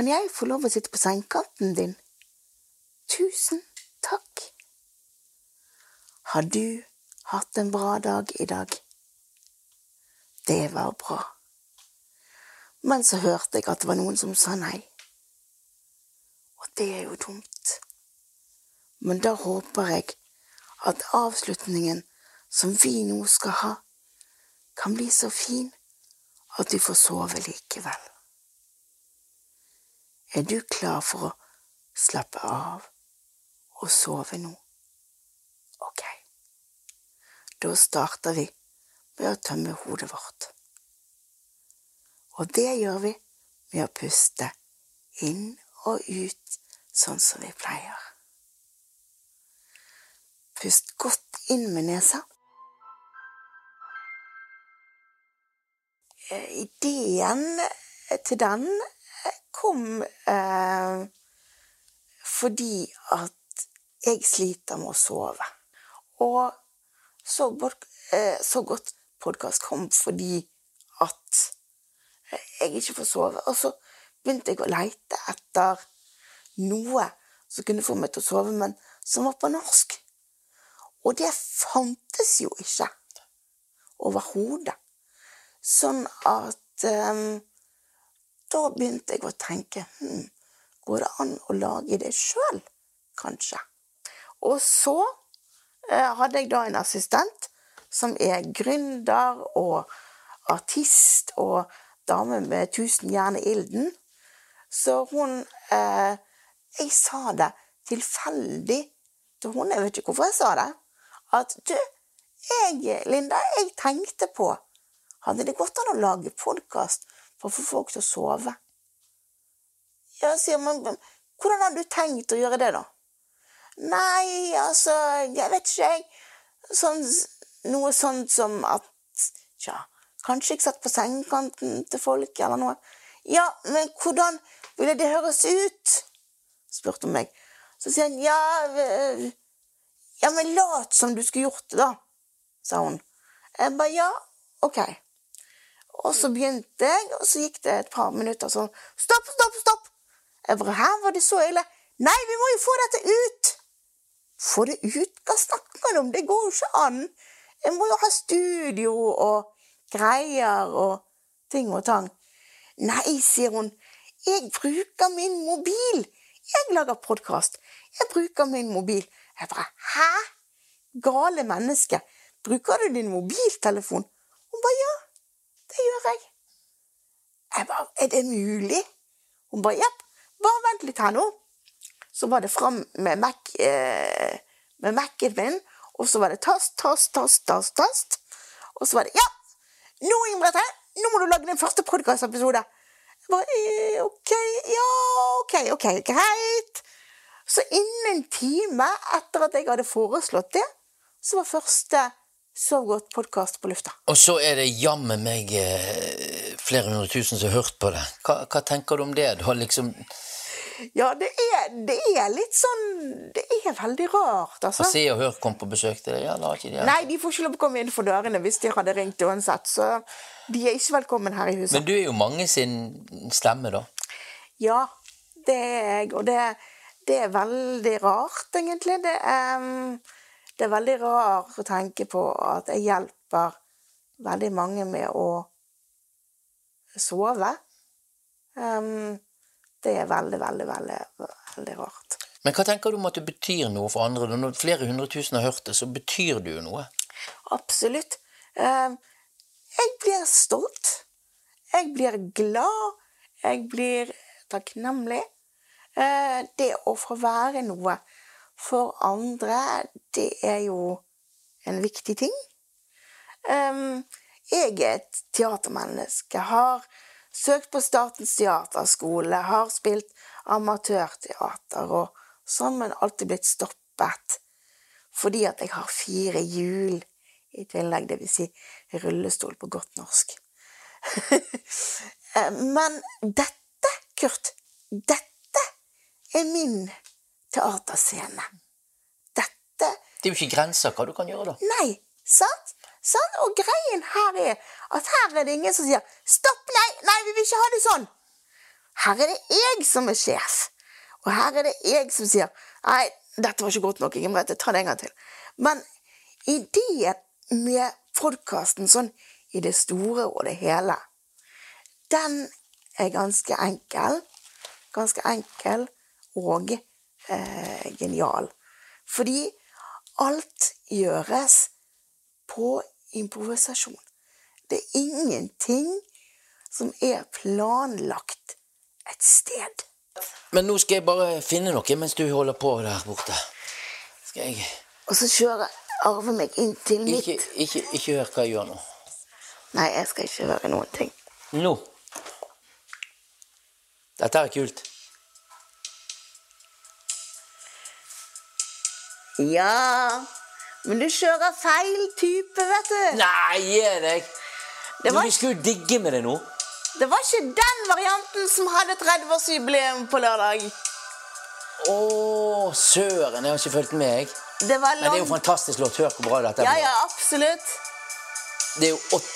Kan jeg få lov å sitte på sengekanten din? Tusen takk. Har du hatt en bra dag i dag? Det var bra. Men så hørte jeg at det var noen som sa nei. Og det er jo dumt. Men da håper jeg at avslutningen som vi nå skal ha, kan bli så fin at du får sove likevel. Er du klar for å slappe av og sove nå? Ok. Da starter vi med å tømme hodet vårt. Og det gjør vi med å puste inn og ut sånn som vi pleier. Pust godt inn med nesa. Eh, Ideen til den kom eh, fordi at jeg sliter med å sove. Og så, eh, så godt podkast kom fordi at jeg ikke får sove. Og så begynte jeg å leite etter noe som kunne få meg til å sove, men som var på norsk. Og det fantes jo ikke overhodet. Sånn at eh, da begynte jeg å tenke hm, Går det an å lage det sjøl, kanskje? Og så eh, hadde jeg da en assistent som er gründer og artist og dame med tusen jern i ilden. Så hun eh, Jeg sa det tilfeldig til hun, jeg vet ikke hvorfor jeg sa det, at du, jeg, Linda, jeg tenkte på Hadde det gått an å lage podkast for å få folk til å sove? Ja, sier man, hvordan har du tenkt å gjøre det, da? Nei, altså, jeg vet ikke, jeg. Sånn, noe sånt som at Tja, kanskje jeg satt på sengekanten til folk, eller noe. Ja, men hvordan ville det høres ut? spurte hun meg. Så sier han ja Ja, men lat som du skulle gjort det, da, sa hun. Jeg bare ja, OK. Og så begynte jeg, og så gikk det et par minutter sånn Stopp, stopp, stopp! Jeg bare Her var det så ille? Nei, vi må jo få dette ut! Få det ut? Hva snakker du om? Det går jo ikke an! Jeg må jo ha studio og greier og ting og tang. Nei, sier hun. Jeg bruker min mobil. Jeg lager podkast. Jeg bruker min mobil. Jeg bare Hæ? Gale menneske. Bruker du din mobiltelefon? Hun bare ja, det gjør jeg. Jeg bare Er det mulig? Hun bare jepp. Bare vent litt her nå. Så var det fram med Mac, eh, med Mac-en min, og så var det tast, tast, tast, tast, tast. Og så var det Ja! Nå, Imrete, nå må du lage din første podkastepisode. Jeg bare eh, OK, ja, OK, OK, greit. Så innen en time etter at jeg hadde foreslått det, så var første Sov godt-podkast på lufta. Og så er det jammen meg eh, flere hundre tusen som har hørt på det. Hva, hva tenker du om det? Du har liksom Ja, det er, det er litt sånn Det er veldig rart, altså. Og Se og Hør kom på besøk til deg? Ja, har ikke de Nei, de får ikke lov å komme innenfor dørene hvis de hadde ringt uansett. Så de er ikke velkommen her i huset. Men du er jo mange sin stemme, da. Ja, det er jeg. Og det, det er veldig rart, egentlig. Det er, det er veldig rart å tenke på at jeg hjelper veldig mange med å sove. Um, det er veldig, veldig, veldig, veldig rart. Men hva tenker du om at det betyr noe for andre? Når flere hundre tusen har hørt det, så betyr det jo noe. Absolutt. Um, jeg blir stolt. Jeg blir glad. Jeg blir takknemlig. Uh, det å få være noe for andre, det er jo en viktig ting. Jeg er et teatermenneske. Har søkt på Statens teaterskole, har spilt amatørteater og sånn, men alltid blitt stoppet fordi at jeg har fire hjul i tillegg, det vil si rullestol på godt norsk. men dette, Kurt, dette er min teaterscene. Dette Det er jo ikke grenser hva du kan gjøre, da. Nei, sant? sant? Og greien her er at her er det ingen som sier 'stopp, nei, nei, vi vil ikke ha det sånn'. Her er det jeg som er sjef. Og her er det jeg som sier 'nei, dette var ikke godt nok, Inge Merete, ta det en gang til'. Men ideen med podkasten sånn i det store og det hele, den er ganske enkel. Ganske enkel og eh, genial. Fordi alt gjøres på improvisasjon. Det er ingenting som er planlagt et sted. Men nå skal jeg bare finne noe mens du holder på der borte. Skal jeg Og så kjører Arve meg inn til mitt Ikke, ikke, ikke hør hva jeg gjør nå. Nei, jeg skal ikke høre noen ting. Nå. Dette er kult. Ja Men du kjører feil type, vet du. Nei, gi deg! Det var- Vi skulle jo digge med det nå. Det var ikke den varianten som hadde 30-årsjubileum på lørdag. Å, søren, jeg har ikke fulgt med, jeg. Det var Men det er jo fantastisk låt. Hør hvor bra dette er. Ja, ja, absolutt. Det er jo åt...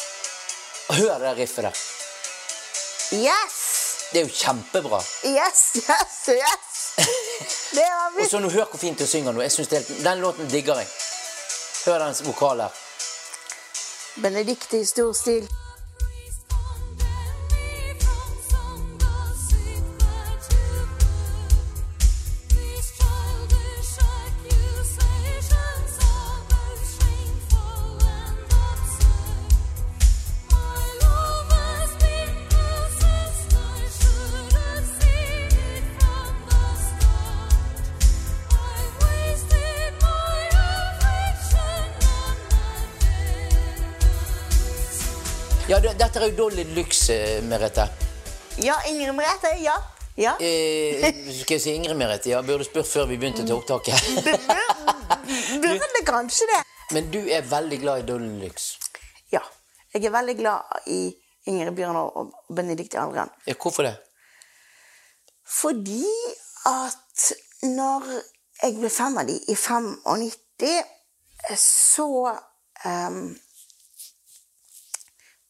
Hør det riffet der. Yes! Det er jo kjempebra. Yes, yes, yes! Det var Og så nå Hør hvor fint du synger nå. Jeg synes det. Den låten digger jeg. Hør dens vokal her. Benedicte i stor stil. Er jo da litt eh, Merete. Ja, Ingrid Merete. Ja. ja. Eh, skal jeg si Ingrid Merete? Ja, burde spurt før vi begynte til opptaket. Burde kanskje det. Men du er veldig glad i Dolly Lux? Ja. Jeg er veldig glad i Ingrid Bjørnar og Benedicte Algren. Ja, hvorfor det? Fordi at når jeg ble fem av de i 95, så ehm,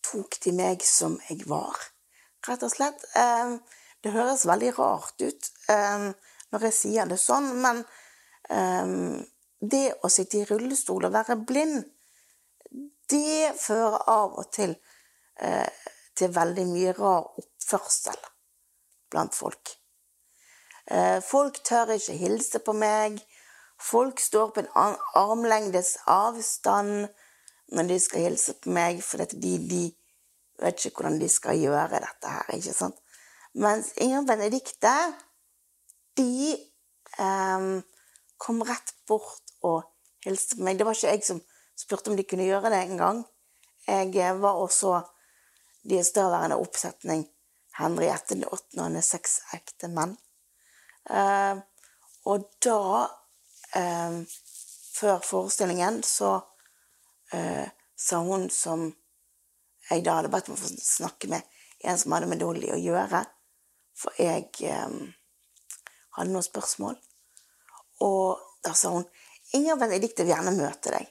tok de meg som jeg var, rett og slett. Ehm, det høres veldig rart ut ehm, når jeg sier det sånn, men ehm, det å sitte i rullestol og være blind, det fører av og til eh, til veldig mye rar oppførsel blant folk. Eh, folk tør ikke hilse på meg. Folk står på en armlengdes avstand når de skal hilse på meg, for de, de vet ikke hvordan de skal gjøre dette her. ikke sant? Mens Inger Benedicte, de eh, kom rett bort og hilste på meg. Det var ikke jeg som spurte om de kunne gjøre det engang. Jeg eh, var også deres daværende oppsetning Henriette den åttende og hennes seks ekte menn. Eh, og da, eh, før forestillingen, så eh, sa hun som jeg da hadde bedt om å snakke med, en som hadde med Dolly å gjøre, for jeg eh, hadde noen spørsmål. Og da sa hun Inger Benedicte vil gjerne møte deg.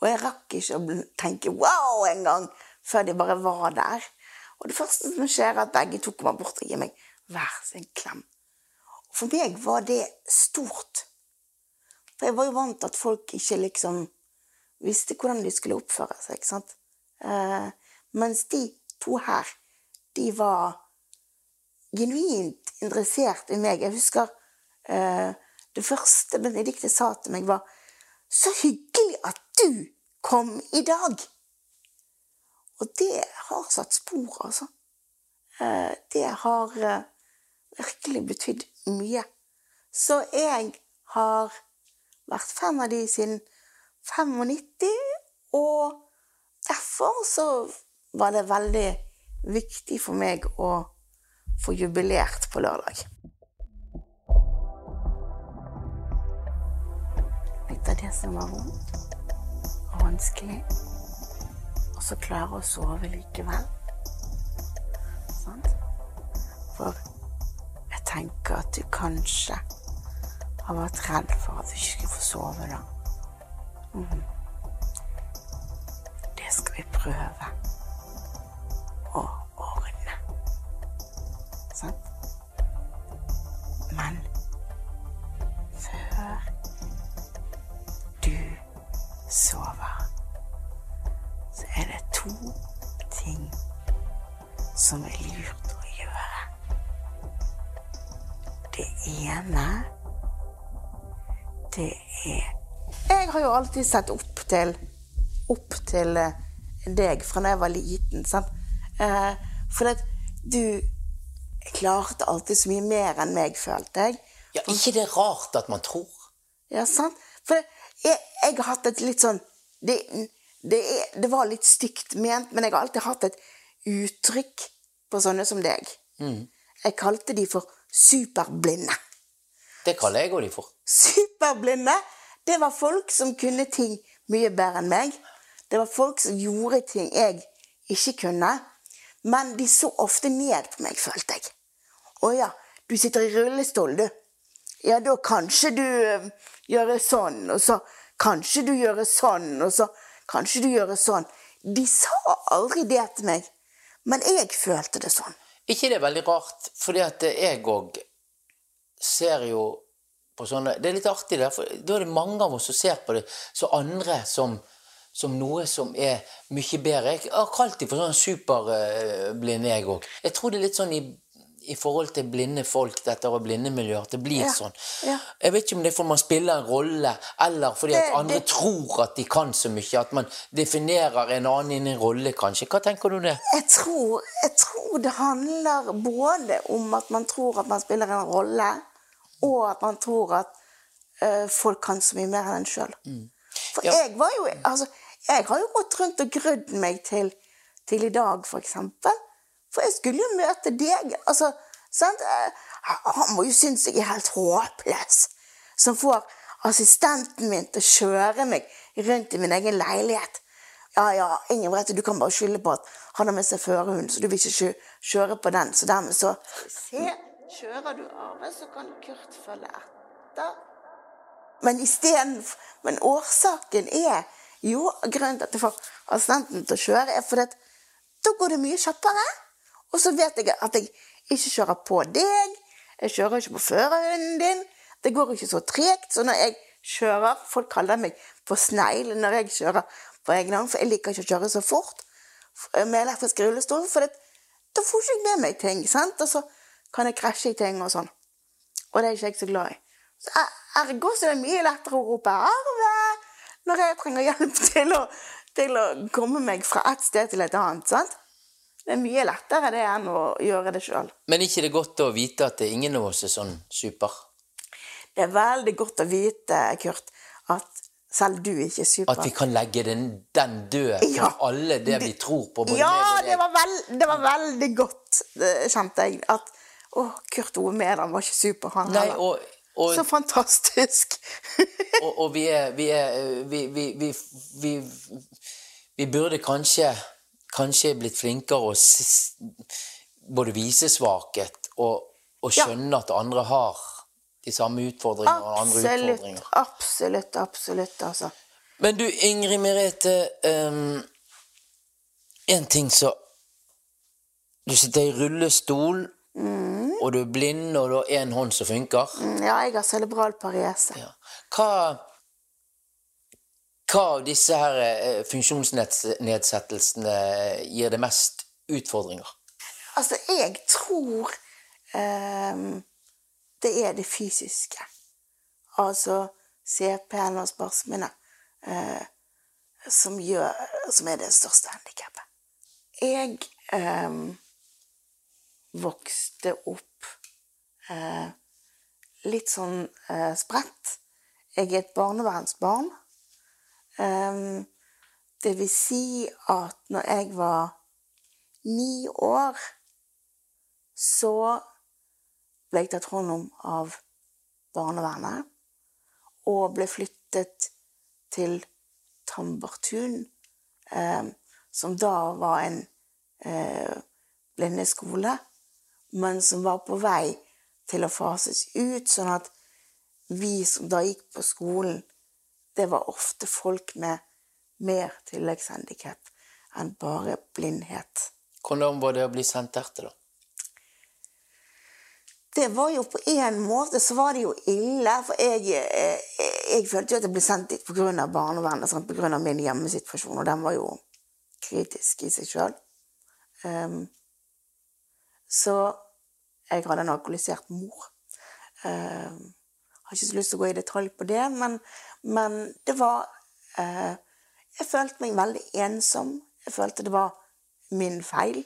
Og jeg rakk ikke å tenke wow en gang før de bare var der. Og det første som skjer, er at begge to kommer bort og gir meg hver sin klem. Og for meg var det stort. For jeg var jo vant til at folk ikke liksom visste hvordan de skulle oppføre seg. ikke sant? Eh, mens de to her, de var genuint interessert i meg. Jeg husker eh, det første Benedicte sa til meg, var 'Så hyggelig at du kom i dag'. Og det har satt spor, altså. Eh, det har eh, virkelig betydd mye. Så jeg har vært fan av de siden 95, og derfor så var det veldig viktig for meg å få jubilert på lørdag. Litt av det som var vondt og vanskelig, og så klare å sove likevel. Sant? For jeg tenker at du kanskje har vært redd for at du ikke skulle få sove da. Mhm. Det skal vi prøve å ordne. Sant? Men før du sover, så er det to ting som er lurt å gjøre. Det ene, det er Jeg har jo alltid sett opp til opp til eh, deg fra da jeg var liten. Sant? Eh, for at du klarte alltid så mye mer enn meg, følte jeg. Ja, ikke det er rart at man tror. Ja, sant? For jeg, jeg har hatt et litt sånn det, det, er, det var litt stygt ment, men jeg har alltid hatt et uttrykk på sånne som deg. Mm. Jeg kalte de for superblinde. Det kaller jeg òg de for. Superblinde, det var folk som kunne ting mye bedre enn meg. Det var folk som gjorde ting jeg ikke kunne. Men de så ofte ned på meg, følte jeg. Å ja, du sitter i rullestol, du. Ja, da kanskje du øh, gjør sånn, og så kanskje du gjør sånn, og så kanskje du gjør sånn. De sa aldri det til meg, men jeg følte det sånn. ikke det er veldig rart, fordi at jeg òg ser jo på sånne Det er litt artig, der, for da er det mange av oss som ser på det så andre som, som noe som er mye bedre. Jeg har kalt dem for sånn superblinde, jeg òg. Jeg tror det er litt sånn i, i forhold til blinde folk, dette og blindemiljøer, at det blir Ja, sånn. ja. Jeg vet ikke om det er fordi man spiller en rolle, eller fordi at Det- andre det- tror at de kan så mye, at man definerer en annen inn i en rolle, kanskje. Hva tenker du om det? Jeg tror, jeg tror det handler både om at man tror at man spiller en rolle, og at man tror at uh, folk kan så mye mer enn en sjøl. For jeg var jo Altså, jeg har jo gått rundt og grudd meg til, til i dag, for eksempel. For jeg skulle jo møte deg. Altså, sant? Eh, Han må jo synes jeg er helt håpløs. Som får assistenten min til å kjøre meg rundt i min egen leilighet. Ja, ja, Ingebrigtse, du kan bare skylde på at han har med seg førerhund, så du vil ikke kjøre på den. Så dermed så Se, kjører du Are, så kan Kurt følge etter. Men stedet, Men årsaken er jo grunnen til at jeg får assistenten til å kjøre, er fordi at da går det mye kjappere. Og så vet jeg at jeg ikke kjører på deg. Jeg kjører ikke på førerhunden din. Det går ikke så tregt. Så når jeg kjører Folk kaller meg for snegl når jeg kjører på egen hånd, for jeg liker ikke å kjøre så fort med elektrisk rullestol. For da får ikke jeg med meg ting, sant? og så kan jeg krasje i ting og sånn. Og det er ikke jeg så glad i. Så er- Ergo så er det mye lettere å rope 'Arve!' når jeg trenger hjelp til å, til å komme meg fra et sted til et annet. sant? Det er mye lettere det enn å gjøre det sjøl. Men ikke det er godt å vite at det er ingen av oss er sånn super? Det er veldig godt å vite, Kurt, at selv du ikke er super. At vi kan legge den, den død for Ja. alle det vi tror på? Ja, det var, vel, det var veldig godt, kjente jeg. At å, Kurt Ove Mæland var ikke super, han Nei, heller. og, og, Så fantastisk. og, og vi er, vi, er vi, vi, vi, burde kanskje kanskje blitt flinkere å både vise svakhet og, og Ja. skjønne at andre har de samme utfordringene og andre utfordringer. absolutt, absolutt, altså. Men du, Ingrid Merete um, En ting så Du sitter i rullestol, og du er blind, og du har én hånd som funker. Mm, Ja, jeg har cerebral parese. Hva hva av disse her eh, funksjonsnedsettelsene gir det mest utfordringer? Altså, jeg tror um, det er det fysiske. Altså CP-en og spørsmålene uh, som, gjør, som er det største handikappet. Jeg ehm, vokste opp eh, litt sånn eh, spredt. Jeg er et barnevernsbarn. Um, det vil si at når jeg var ni år, så ble jeg tatt hånd om av barnevernet og ble flyttet til Tambertun, eh, som da var en eh, blindeskole, men som var på vei til å fases ut, sånn at vi som da gikk på skolen, det var ofte folk med mer tilleggshandikap enn bare blindhet. Hvordan var det å bli sendt dertil, da? Det var jo på en måte så var det jo ille, for jeg, jeg, jeg følte jo at jeg ble sendt dit pga. barnevernet, sant? pga. min hjemmesituasjon, og den var jo kritisk i seg sjøl. Så jeg hadde en alkoholisert mor. Um, har ikke så lyst til å gå i detalj på det, men, men det var eh, Jeg følte meg veldig ensom. Jeg følte det var min feil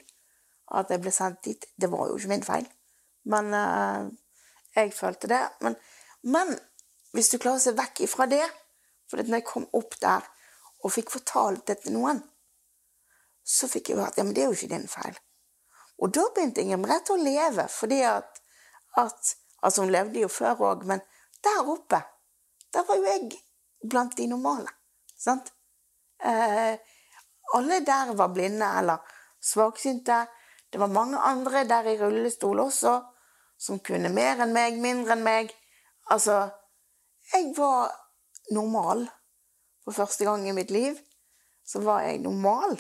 at jeg ble sendt dit. Det var jo ikke min feil, men eh, jeg følte det. Men, men hvis du klarer å se vekk ifra det For når jeg kom opp der og fikk fortalt det til noen, så fikk jeg høre at ja, men det er jo ikke din feil. Og da begynte Ingrid Merete å leve, fordi at, at Altså, hun levde jo før òg, men der oppe, der var jo jeg blant de normale. Sant? Eh, alle der var blinde eller svaksynte. Det var mange andre der i rullestol også, som kunne mer enn meg, mindre enn meg. Altså, jeg var normal. For første gang i mitt liv så var jeg normal.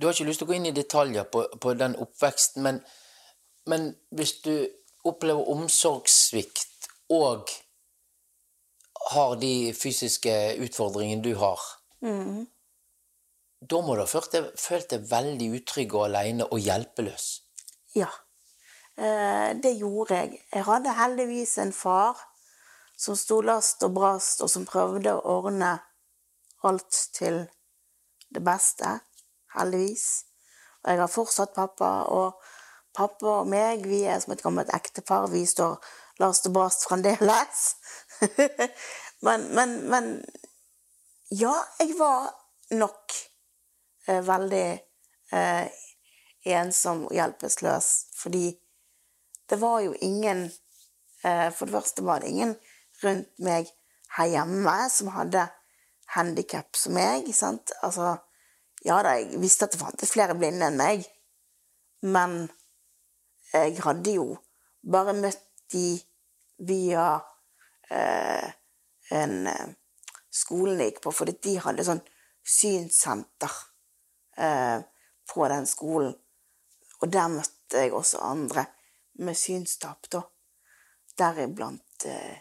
Du har ikke lyst til å gå inn i detaljer på, på den oppveksten, men, men hvis du opplever omsorgssvikt og har de fysiske utfordringene du har, mm. da må du ha følt deg, følt deg veldig utrygg og alene og hjelpeløs. Ja, eh, det gjorde jeg. Jeg hadde heldigvis en far som sto last og brast, og som prøvde å ordne alt til det beste. Heldigvis. Og jeg har fortsatt pappa, og pappa og meg, vi er som et gammelt ektepar. Vi står last og brast fremdeles. men, men, men ja, jeg var nok eh, veldig eh, ensom og hjelpeløs, fordi det var jo ingen eh, For det første var det ingen rundt meg her hjemme som hadde handikap som meg. sant? Altså, ja da, jeg visste at det fantes flere blinde enn meg, men jeg hadde jo bare møtt de via eh, en eh, skolen jeg gikk på, fordi de hadde sånn synssenter eh, på den skolen. Og der møtte jeg også andre med synstap, da. Deriblant eh,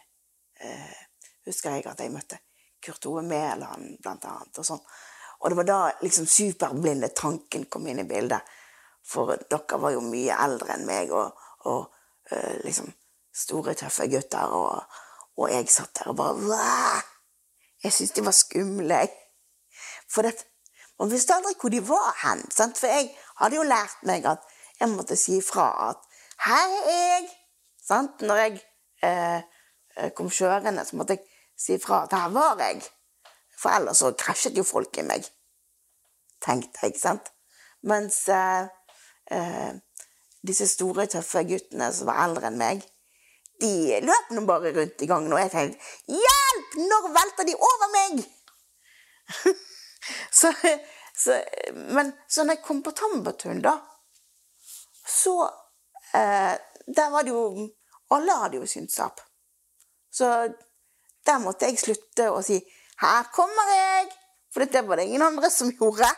eh, husker jeg at jeg møtte Kurt Ove Mæland, blant annet. Og sånn. Og det var da liksom superblinde tanken kom inn i bildet. For dere var jo mye eldre enn meg, og, og uh, liksom store, tøffe gutter. Og, og jeg satt der og bare Wah! Jeg syntes de var skumle. For det, man visste aldri hvor de var hen. Sant? For jeg hadde jo lært meg at jeg måtte si ifra at 'her er jeg'. Sant? Når jeg eh, kom kjørende, så måtte jeg si ifra at 'her var jeg'. For ellers så krasjet jo folk i meg. Tenkte jeg, ikke sant. Mens eh, eh, disse store, tøffe guttene som var eldre enn meg, de løp nå bare rundt i gangen, og jeg tenkte 'hjelp! Når velter de over meg?' så, så, men så når jeg kom på Tambertun, da, så eh, Der var det jo Alle hadde jo synstap. Så der måtte jeg slutte å si 'her kommer jeg', for det var det ingen andre som gjorde.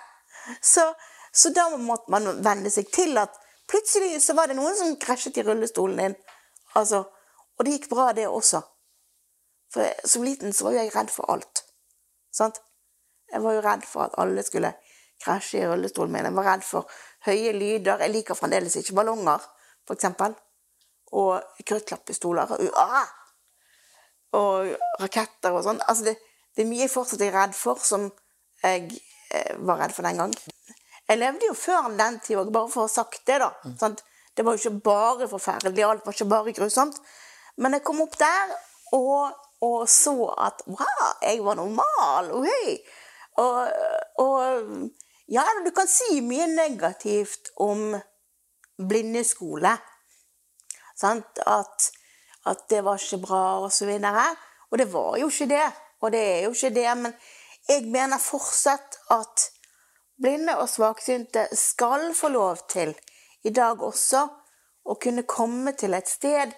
Så, så da måtte man venne seg til at plutselig så var det noen som krasjet i rullestolen din. Altså, og det gikk bra, det også. For som liten så var jeg redd for alt. Sant? Jeg var jo redd for at alle skulle krasje i rullestolen min. Jeg var redd for høye lyder. Jeg liker fremdeles ikke ballonger, eksempel. Og kruttlapppistoler. Ah! Og raketter og sånn. Altså, det, det er mye jeg fortsatt er redd for, som jeg eh, var redd for den gang. Jeg levde jo før den tid òg, bare for å ha sagt det, da. Sant? Det var jo ikke bare forferdelig, alt var ikke bare grusomt. Men jeg kom opp der og, og så at wow, jeg var normal. Okay. Og, og ja, du kan si mye negativt om blindeskole. Sant? At, at det var ikke bra, og så videre. Og det var jo ikke det. Og det er jo ikke det. Men jeg mener fortsatt at blinde og svaksynte skal få lov til, i dag også, å kunne komme til et sted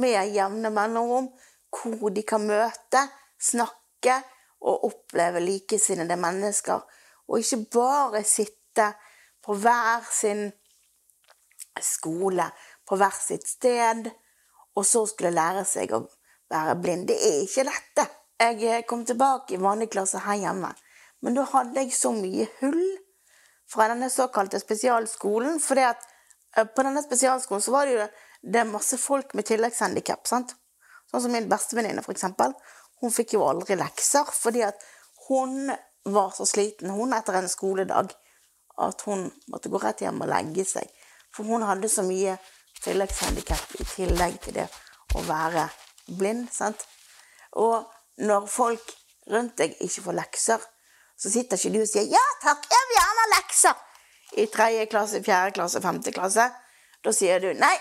med jevne mellomrom hvor de kan møte, snakke og oppleve likesinnede mennesker. Og ikke bare sitte på hver sin skole, på hvert sitt sted, og så skulle lære seg å være blind. Det er ikke lett, det. Jeg kom tilbake i vanlig klasse her hjemme, men da hadde jeg så mye hull fra denne såkalte spesialskolen. For på denne spesialskolen så var det jo det er masse folk med tilleggshandikap. sant? Sånn som min bestevenninne, eksempel. Hun fikk jo aldri lekser fordi at hun var så sliten hun etter en skoledag at hun måtte gå rett hjem og legge seg. For hun hadde så mye tilleggshandikap i tillegg til det å være blind. sant? Og når folk rundt deg ikke får lekser, så sitter ikke du og sier 'ja takk, jeg vil gjerne ha lekser' i tredje klasse, fjerde klasse, femte klasse. Da sier du 'nei,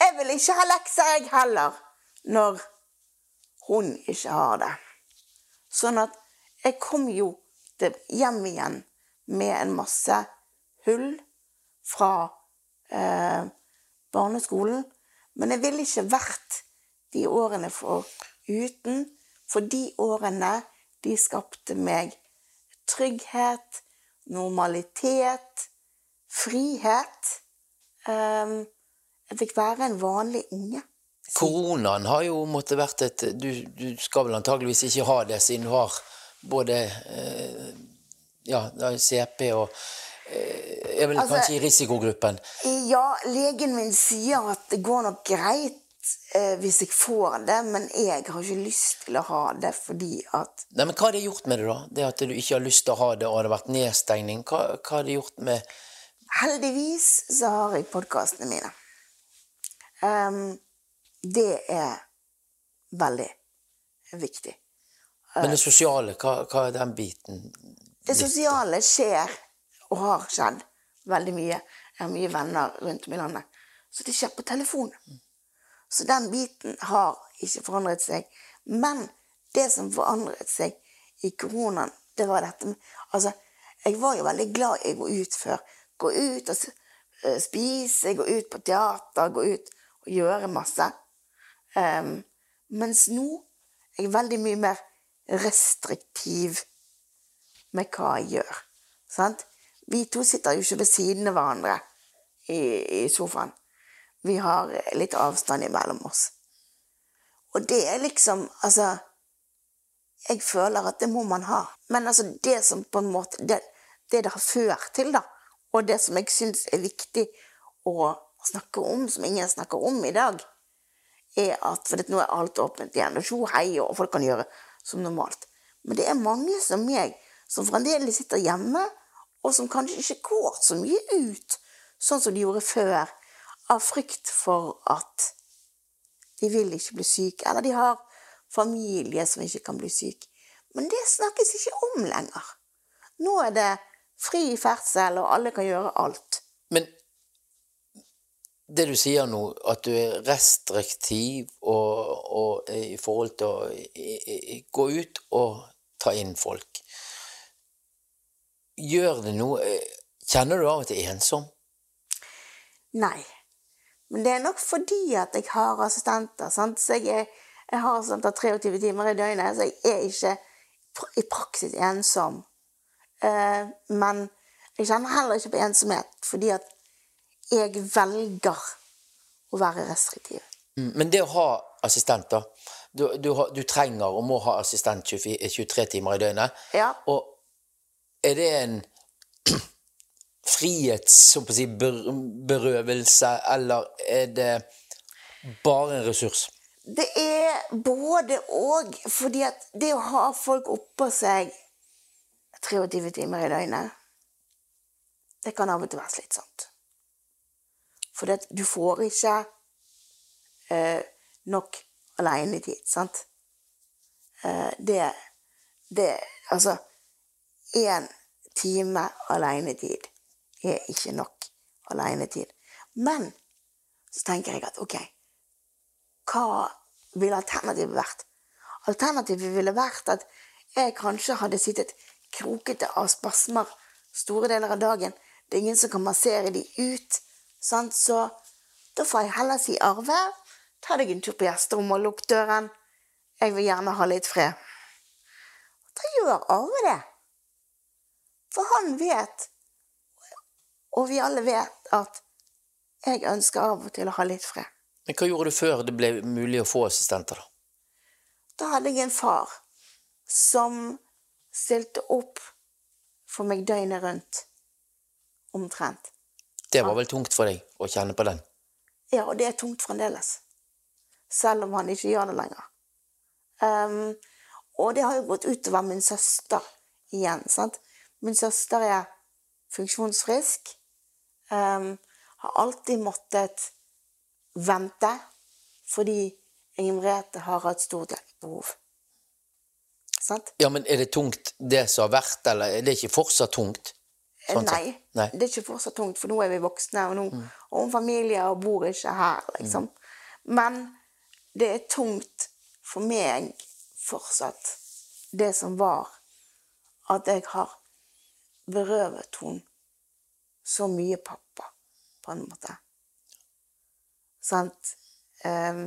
jeg vil ikke ha lekser, jeg heller', når hun ikke har det. Sånn at jeg kom jo hjem igjen med en masse hull fra eh, barneskolen. Men jeg ville ikke vært de årene for uten. For de årene, de skapte meg trygghet, normalitet, frihet. Ehm, jeg fikk være en vanlig unge. Koronaen har jo måttet vært et Du, du skal vel antageligvis ikke ha det, siden du har både eh, ja, CP og eh, er vel Altså- kanskje i risikogruppen. Ja, legen min sier at det går nok greit eh, hvis jeg får det, men jeg har ikke lyst til å ha det fordi at Nei, men Hva har det gjort med det, da? Det At du ikke har lyst til å ha det, og det har vært nedstengning? Hva, hva har det gjort med Heldigvis så har jeg podkastene mine. Um, det er veldig viktig. Men det sosiale, hva, hva er den biten? Det sosiale skjer, og har skjedd, veldig mye. Jeg har mye venner rundt om i landet. Så det skjer på telefon. Så den biten har ikke forandret seg. Men det som forandret seg i koronaen, det var dette med Altså, jeg var jo veldig glad i å gå ut før. Gå ut og eh, spise, gå ut på teater, gå ut og gjøre masse. Um, mens nå er jeg veldig mye mer restriktiv med hva jeg gjør. Sant? Vi to sitter jo ikke ved siden av hverandre i, i sofaen. Vi har litt avstand imellom oss. Og det er liksom Altså Jeg føler at det må man ha. Men altså, det som på en måte Det det, det har ført til, da, og det som jeg syns er viktig å snakke om, som ingen snakker om i dag, er at For nå er alt åpent igjen, og tjo hei, og folk kan gjøre som normalt. Men det er mange som meg som fremdeles sitter hjemme, og som kanskje ikke går så mye ut sånn som de gjorde før, av frykt for at de vil ikke bli syke, eller de har familie som ikke kan bli syk. Men det snakkes ikke om lenger. Nå er det fri ferdsel, og alle kan gjøre alt. Men det du sier nå, at du er restriktiv og, og i forhold til å i, i, gå ut og ta inn folk Gjør det noe Kjenner du av og til ensom? Nei. Men det er nok fordi at jeg har assistenter. Sant? Så jeg, er, jeg har assistenter 23 timer i døgnet, så jeg er ikke i praksis ensom. Uh, men jeg kjenner heller ikke på ensomhet, fordi at jeg velger å være restriktiv. Mm, Men det å ha assistent, da du, du, du trenger og må ha assistent 23 timer i døgnet. Ja. Og er det en frihets, så å si, eller er det bare en ressurs? Det er både og, fordi at det å ha folk oppå seg 23 timer i døgnet, det kan av og til være slitsomt. For det, du får ikke eh, nok alenetid, sant? Eh, det, det Altså, én time alenetid er ikke nok alenetid. Men så tenker jeg at ok, hva ville alternativet vært? Alternativet ville vært at jeg kanskje hadde sittet krokete av spasmer store deler av dagen. Det er ingen som kan massere de ut. Sant? Så da får jeg heller si Arve, ta deg en tur på gjesterommet og lukk døren. Jeg vil gjerne ha litt fred. Da gjør Arve det. For han vet, og vi alle vet, at jeg ønsker av og til å ha litt fred. Men hva gjorde du før det ble mulig å få assistenter, da? Da hadde jeg en far som stilte opp for meg døgnet rundt. Omtrent. Det var vel tungt for deg å kjenne på den? Ja, og det er tungt fremdeles. Selv om han ikke gjør det lenger. Um, og det har jo gått utover min søster igjen. sant? Min søster er funksjonsfrisk. Ehm, har alltid måttet vente fordi Inger Merete har hatt stort hjelpebehov. Sant? Ja, men er det tungt det som har vært, eller er det ikke fortsatt tungt? Eh, Sånn? Nei, Nei. det er ikke fortsatt tungt, for nå er vi voksne, og nå og om familie og bor ikke her, liksom. Men det er tungt for meg fortsatt, det som var, at jeg har berøvet henne så mye pappa, på en måte. Sant? Um,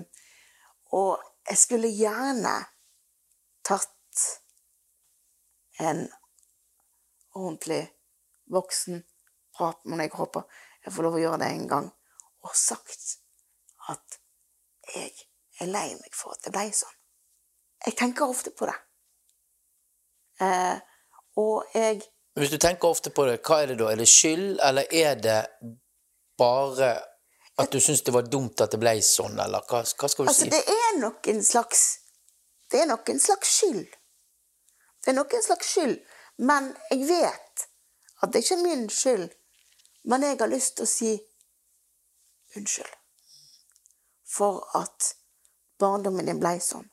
og jeg skulle gjerne tatt en ordentlig voksen prat henne. Jeg håper jeg får lov å gjøre det en gang. Og sagt at jeg er lei meg for at det ble sånn. Jeg tenker ofte på det. Eh, og jeg Hvis du tenker ofte på det, hva er det da? Er det skyld, eller er det bare at du syns det var dumt at det ble sånn, eller hva, hva skal du Altså, si? det er nok en slags Det er nok en slags skyld. Det er nok en slags skyld. Men jeg vet at det ikke er min skyld. Men jeg har lyst til å si unnskyld for at barndommen din ble sånn.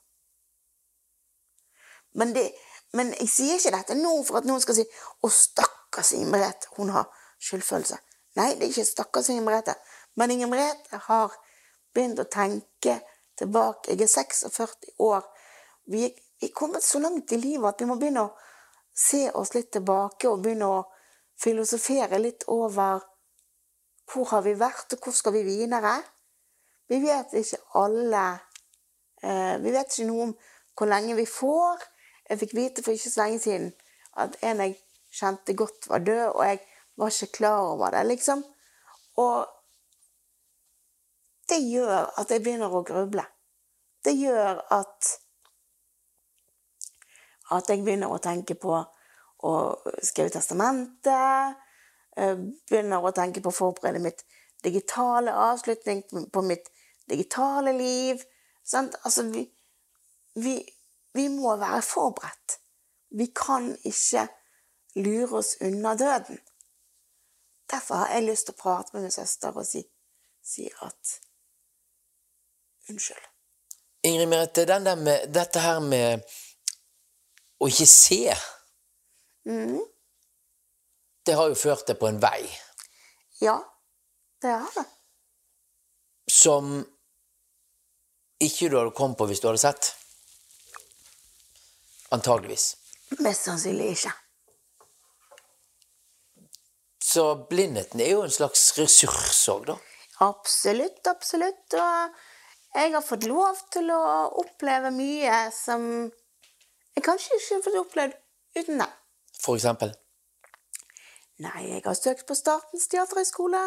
Men, det, men jeg sier ikke dette nå for at noen skal si 'Å, stakkars Inger Merete, hun har skyldfølelse'. Nei, det er ikke stakkars Inger Merete. Men Inger Merete har begynt å tenke tilbake. Jeg er 46 år. Vi er, kommet så langt i livet at vi må begynne å se oss litt tilbake og begynne å filosofere litt over hvor har vi vært, og hvor skal vi videre. Vi vet ikke alle eh, Vi vet ikke noe om hvor lenge vi får. Jeg fikk vite for ikke så lenge siden at en jeg kjente godt, var død, og jeg var ikke klar over det, liksom. Og det gjør at jeg begynner å gruble. Det gjør at at jeg begynner å tenke på å skrive testamentet. eh, Begynner å tenke på å forberede mitt digitale avslutning på mitt digitale liv. Sant? Altså, vi, vi, vi må være forberedt. Vi kan ikke lure oss unna døden. Derfor har jeg lyst til å prate med min søster og si, si at unnskyld. Ingrid Merete, den der med, dette her med å ikke se, mm. det har jo ført deg på en vei Ja, det har det. som ikke du hadde kommet på hvis du hadde sett. Antageligvis. Mest sannsynlig ikke. Så blindheten er jo en slags ressurs òg, da. Absolutt, absolutt. Og jeg har fått lov til å oppleve mye som jeg kanskje ikke har fått opplevd uten det. For eksempel. Nei, jeg har søkt på Statens teaterhøgskole,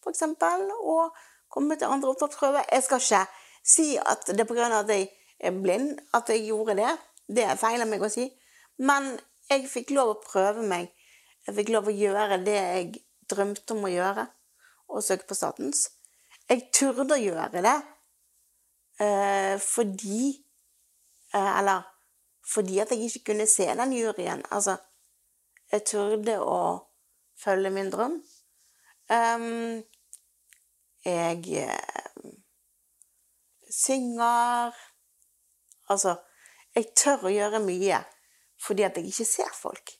for eksempel, og kommet til andre opptaksprøver. Jeg skal ikke si at det er av at jeg er blind at jeg gjorde det. Det er feil av meg å si. Men jeg fikk lov å prøve meg. Jeg fikk lov å gjøre det jeg drømte om å gjøre, og søke på Statens. Jeg turde å gjøre det eh, fordi eh, Eller fordi at jeg ikke kunne se den juryen. Altså, jeg turde å følge min drøm. Ehm, jeg eh, synger Altså, jeg tør å gjøre mye fordi at jeg ikke ser folk.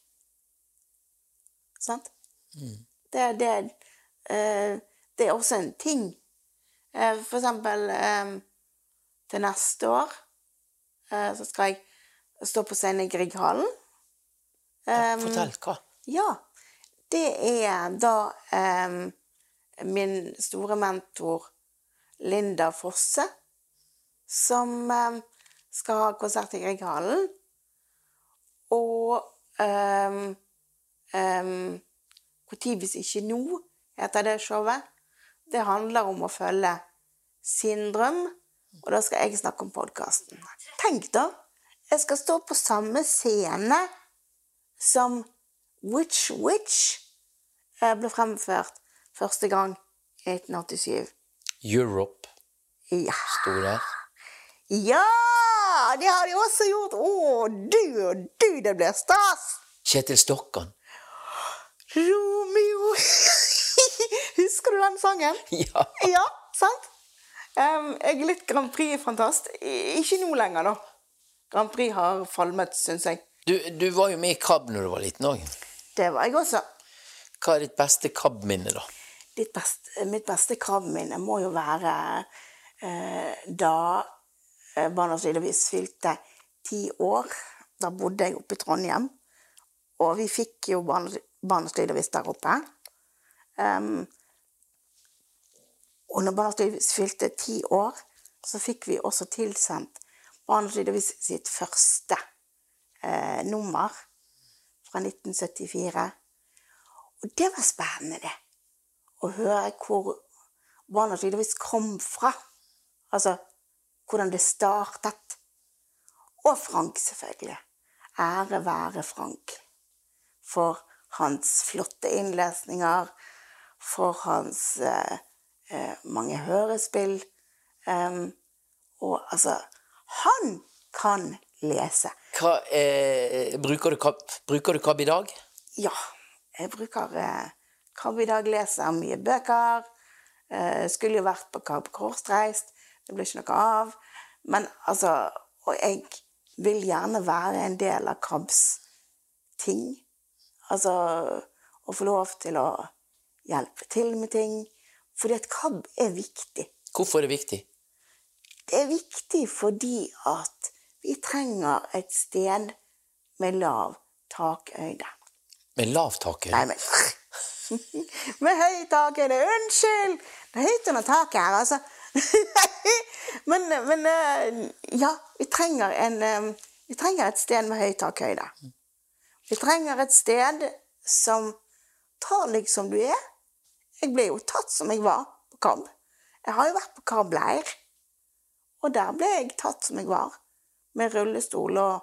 Sant? Det, det, uh, det er også en ting. Uh, for eksempel um, til neste år uh, så skal jeg stå på scenen i Grieghallen. Um, Fortell, hva? Ja. Det er da um, min store mentor Linda Fosse som skal ha konsert i Grieghallen. Og um, Når hvis ikke nå heter det showet. Det handler om å følge sin drøm, og da skal jeg snakke om podkasten. Tenk da, jeg skal stå på samme scene som Witch Witch eh, ble fremført første gang i 1987. Europe Ja. sto der. ja! Det har de også gjort! Å, du og du, det blir stas! Kjetil Stokkan. Romeo Husker du den sangen? Ja. Ja, sant? Um, jeg er litt Grand Prix-fantast. Ikke nå lenger, da. Grand Prix har falmet, syns jeg. Du, du var jo med i KAB når du var liten òg. Det var jeg også. Hva er ditt beste KAB-minne, da? Beste, mitt beste kravminne må jo være uh, da eh, Barnas Lillevis fylte ti år. Da bodde jeg oppe i Trondheim. Og vi fikk jo Barnas Lillevis der oppe. Um, og når Barnas Lillevis fylte ti år, så fikk vi også tilsendt Barna tydeligvis sitt første eh, nummer fra 1974. Og det var spennende, det. Å høre hvor barna tydeligvis kom fra. Altså hvordan det startet. Og Frank, selvfølgelig. Ære være Frank for hans flotte innlesninger, for hans eh, eh, mange hørespill. Um, og altså Han kan lese. Hva, eh, bruker, du bruker du KAB i dag? Ja, jeg bruker eh, KAB i dag, leser mye bøker. Eh, skulle jo vært på KAB Korsreist, det ble ikke noe av. Men altså Og jeg vil gjerne være en del av KABs ting. Altså å få lov til å hjelpe til med ting. Fordi at KAB er viktig. Hvorfor er det viktig? Det er viktig fordi at vi trenger et sted med lav takøyde. Med lav takøyde? Nei, men Med høy takøyde! Unnskyld! Det er høyt under taket her, altså. men, men eh, ja, vi trenger en eh, Vi trenger et sted med høy takhøyde. Vi trenger et sted som tar deg som du er. Jeg ble jo tatt som jeg var på KAB. Jeg har jo vært på KAB-leir, og der ble jeg tatt som jeg var. Med rullestol og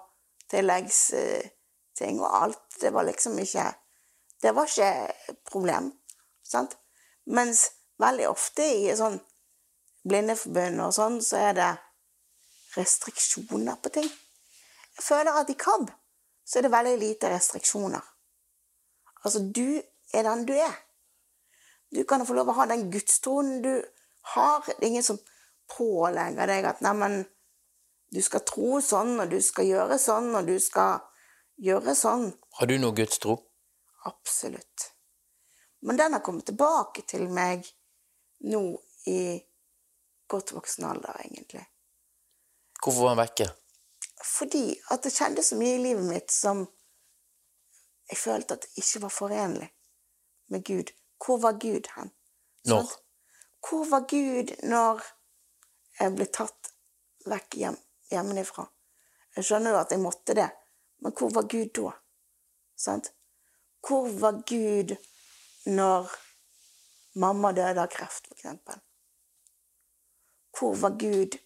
tilleggsting og alt. Det var liksom ikke Det var ikke problem. Sant? Mens veldig ofte i sånn Blindeforbund og sånn, så er det restriksjoner på ting. Jeg føler at i KAB så er det veldig lite restriksjoner. Altså, du er den du er. Du kan få lov å ha den gudstroen du har. Det er ingen som pålegger deg at neimen, du skal tro sånn, og du skal gjøre sånn, og du skal gjøre sånn. Har du noe gudstro? Absolutt. Men den har kommet tilbake til meg nå i godt voksen alder, egentlig. Hvorfor var han vekke? Fordi at det skjedde så mye i livet mitt som jeg følte at det ikke var forenlig med Gud. Hvor var Gud hen? Når? Hvor var Gud når jeg ble tatt vekk hjem, hjemmefra? Jeg skjønner jo at jeg måtte det, men hvor var Gud da? Sant? Hvor var Gud når mamma døde av kreft, for eksempel? Hvor var Gud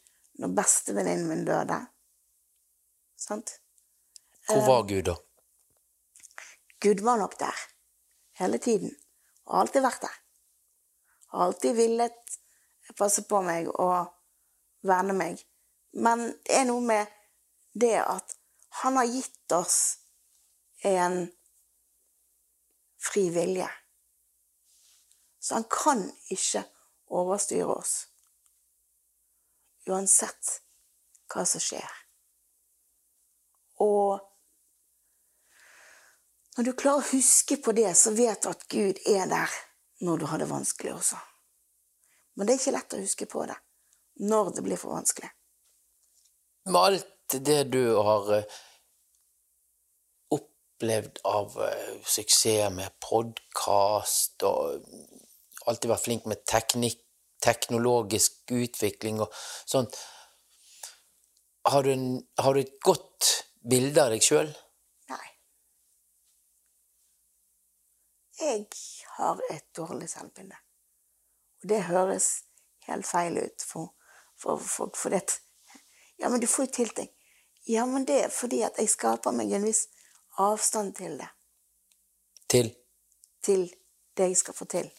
når bestevenninnen min døde? Sant? Hvor var Gud da? Gud var nok der hele tiden. Og alltid vært der. Har alltid villet passe på meg og verne meg. Men det er noe med det at han har gitt oss en fri vilje. Så han kan ikke overstyre oss. Uansett hva som skjer. Og når du klarer å huske på det, så vet du at Gud er der når du har det vanskelig også. Men det er ikke lett å huske på det når det blir for vanskelig. Med alt det du har eh, opplevd av eh, suksess med podkast og alltid vært flink med teknikk, teknologisk utvikling og sånt, har du, en, har du et godt bilde av deg sjøl? Nei. Jeg har et dårlig selvbilde. Og det høres helt feil ut for for, for, for det Ja, men du får jo til ting. Ja, men det er fordi at jeg skaper meg en viss avstand til det. Til? Til det jeg skal få til.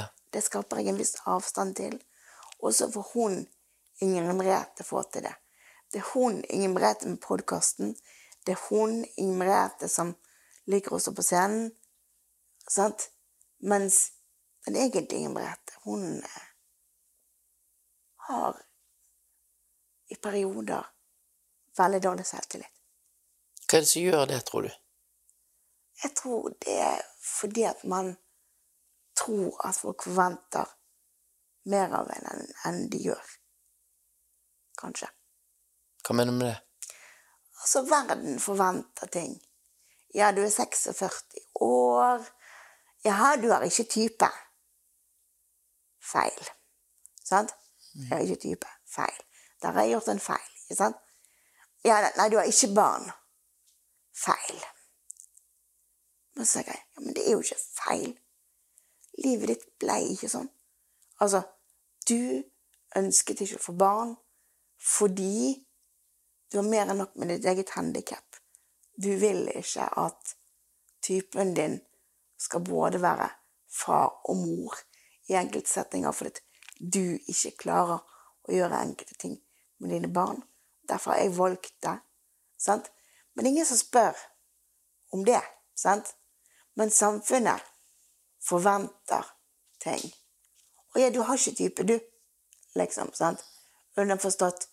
Ja. Det skaper jeg en viss avstand til. Og så får hun, Ingrid Merete, få til det. Det er hun, Ingrid Merete, med podkasten. Det er hun, Ingrid Merete, som liker å stå på scenen. Sant? Mens den egentlige Ingrid Merete, hun eh, har i perioder veldig dårlig selvtillit. Hva er det som gjør det, tror du? Jeg tror det er fordi at man tror at folk forventer mer av en enn de gjør. Kanskje. Hva mener du med det? Altså, verden forventer ting. Ja, du er 46 år. Ja, du er ikke type. Feil. Sant? Jeg er ikke type. Feil. Der har jeg gjort en feil. ikke sant? Ja, nei, du har ikke barn. Feil. Men så tenker jeg, ja, men det er jo ikke feil. Livet ditt ble ikke sånn. Altså, du ønsket ikke å få barn fordi du har mer enn nok med ditt eget handikap. Du vil ikke at typen din skal både være far og mor i enkelte settinger fordi du ikke klarer å gjøre enkelte ting med dine barn. Derfor har jeg valgt det. Sant? Men ingen som spør om det. Sant? Men samfunnet forventer ting. Og ja, du har ikke type, du. Liksom. sant? Underforstått.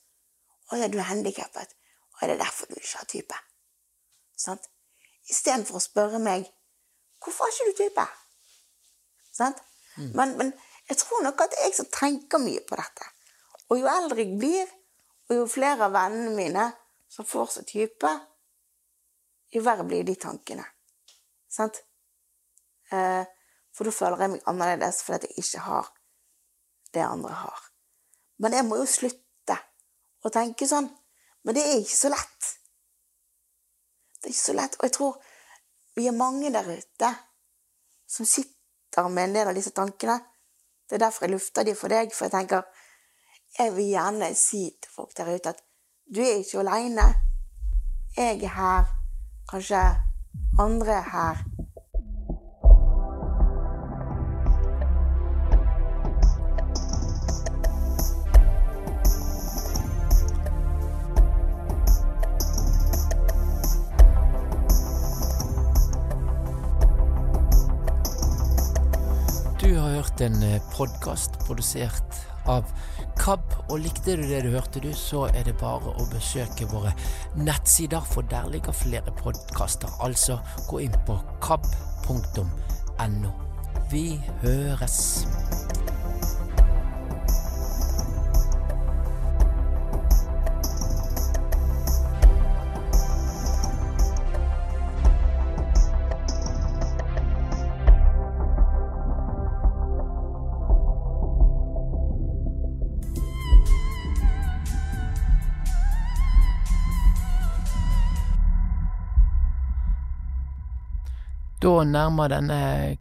Å ja, du er handikappet. Og er det derfor du ikke har type? Sant? Istedenfor å spørre meg hvorfor har ikke du type? Sant? Mm. Men, men jeg tror nok at det er jeg som tenker mye på dette. Og jo eldre jeg blir, og jo flere av vennene mine som får seg type, jo verre blir de tankene. Sant? Eh, for da føler jeg meg annerledes fordi jeg ikke har det andre har. Men jeg må jo slutte å tenke sånn. Men det er ikke så lett. Det er ikke så lett. Og jeg tror vi er mange der ute som sitter med en del av disse tankene. Det er derfor jeg lufter de for deg, for jeg tenker jeg vil gjerne si til folk der ute at du er ikke aleine. Jeg er her. Kanskje andre er her. Hørt en podkast produsert av KAB, og likte du det du hørte, du, så er det bare å besøke våre nettsider, for der ligger flere podkaster. Altså, gå inn på kab.no. Vi høres. Da nærmer denne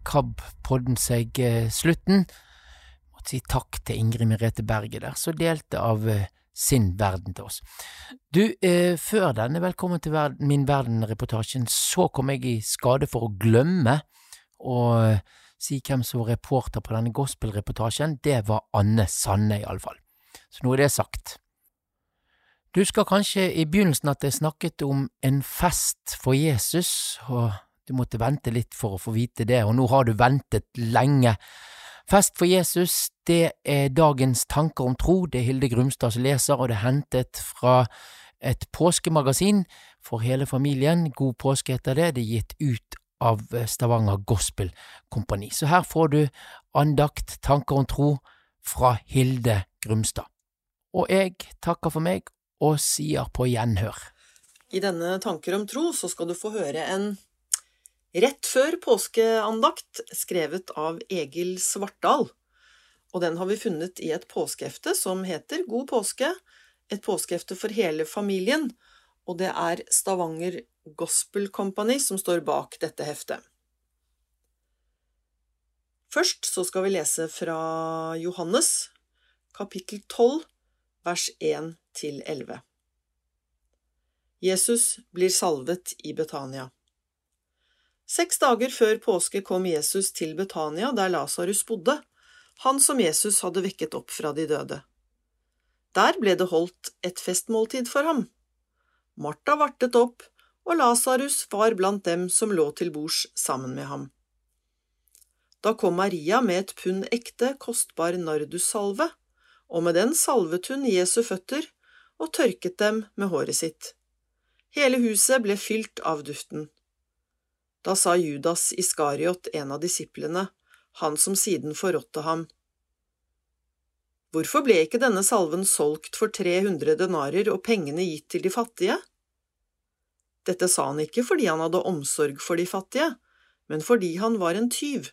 KAB-podden seg eh, slutten. Måtte si takk til Ingrid Merete Berge der, som delte av eh, sin verden til oss. Du, eh, før denne Velkommen til verden, min verden-reportasjen, så kom jeg i skade for å glemme å eh, si hvem som var reporter på denne gospel-reportasjen. Det var Anne Sanne, iallfall. Så nå er det sagt. Du husker kanskje i begynnelsen at jeg snakket om en fest for Jesus, og du måtte vente litt for å få vite det, og nå har du ventet lenge. Fest for Jesus, det er dagens tanker om tro, det er Hilde Grumstad som leser, og det er hentet fra et påskemagasin for hele familien. God påske heter det, det er gitt ut av Stavanger Gospel Kompani. Så her får du andakt, tanker om tro, fra Hilde Grumstad. Og jeg takker for meg og sier på gjenhør. I denne Tanker om tro så skal du få høre en rett før påskeandakt skrevet av Egil Svartdal. Og den har vi funnet i et påskehefte som heter God påske, et påskehefte for hele familien, og det er Stavanger Gospel Company som står bak dette heftet. Først så skal vi lese fra Johannes, kapittel 12, vers 1 til 11. Jesus blir salvet i Betania. Seks dager før påske kom Jesus til Betania, der Lasarus bodde, han som Jesus hadde vekket opp fra de døde. Der ble det holdt et festmåltid for ham. Martha vartet opp, og Lasarus var blant dem som lå til bords sammen med ham. Da kom Maria med et pund ekte, kostbar nardussalve, og med den salvet hun Jesu føtter og tørket dem med håret sitt. Hele huset ble fylt av duften. Da sa Judas Iskariot, en av disiplene, han som siden forrådte ham, Hvorfor ble ikke denne salven solgt for 300 denarer og pengene gitt til de fattige? Dette sa han ikke fordi han hadde omsorg for de fattige, men fordi han var en tyv.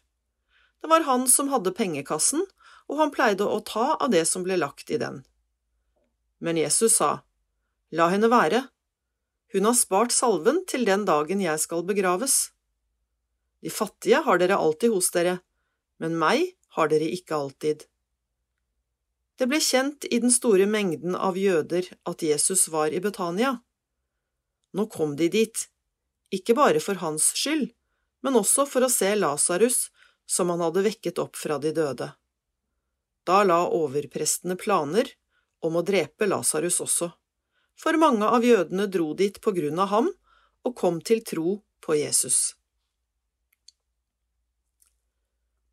Det var han som hadde pengekassen, og han pleide å ta av det som ble lagt i den. Men Jesus sa, La henne være, Hun har spart salven til den dagen jeg skal begraves. De fattige har dere alltid hos dere, men meg har dere ikke alltid. Det ble kjent i den store mengden av jøder at Jesus var i Betania. Nå kom de dit, ikke bare for hans skyld, men også for å se Lasarus, som han hadde vekket opp fra de døde. Da la overprestene planer om å drepe Lasarus også, for mange av jødene dro dit på grunn av ham og kom til tro på Jesus.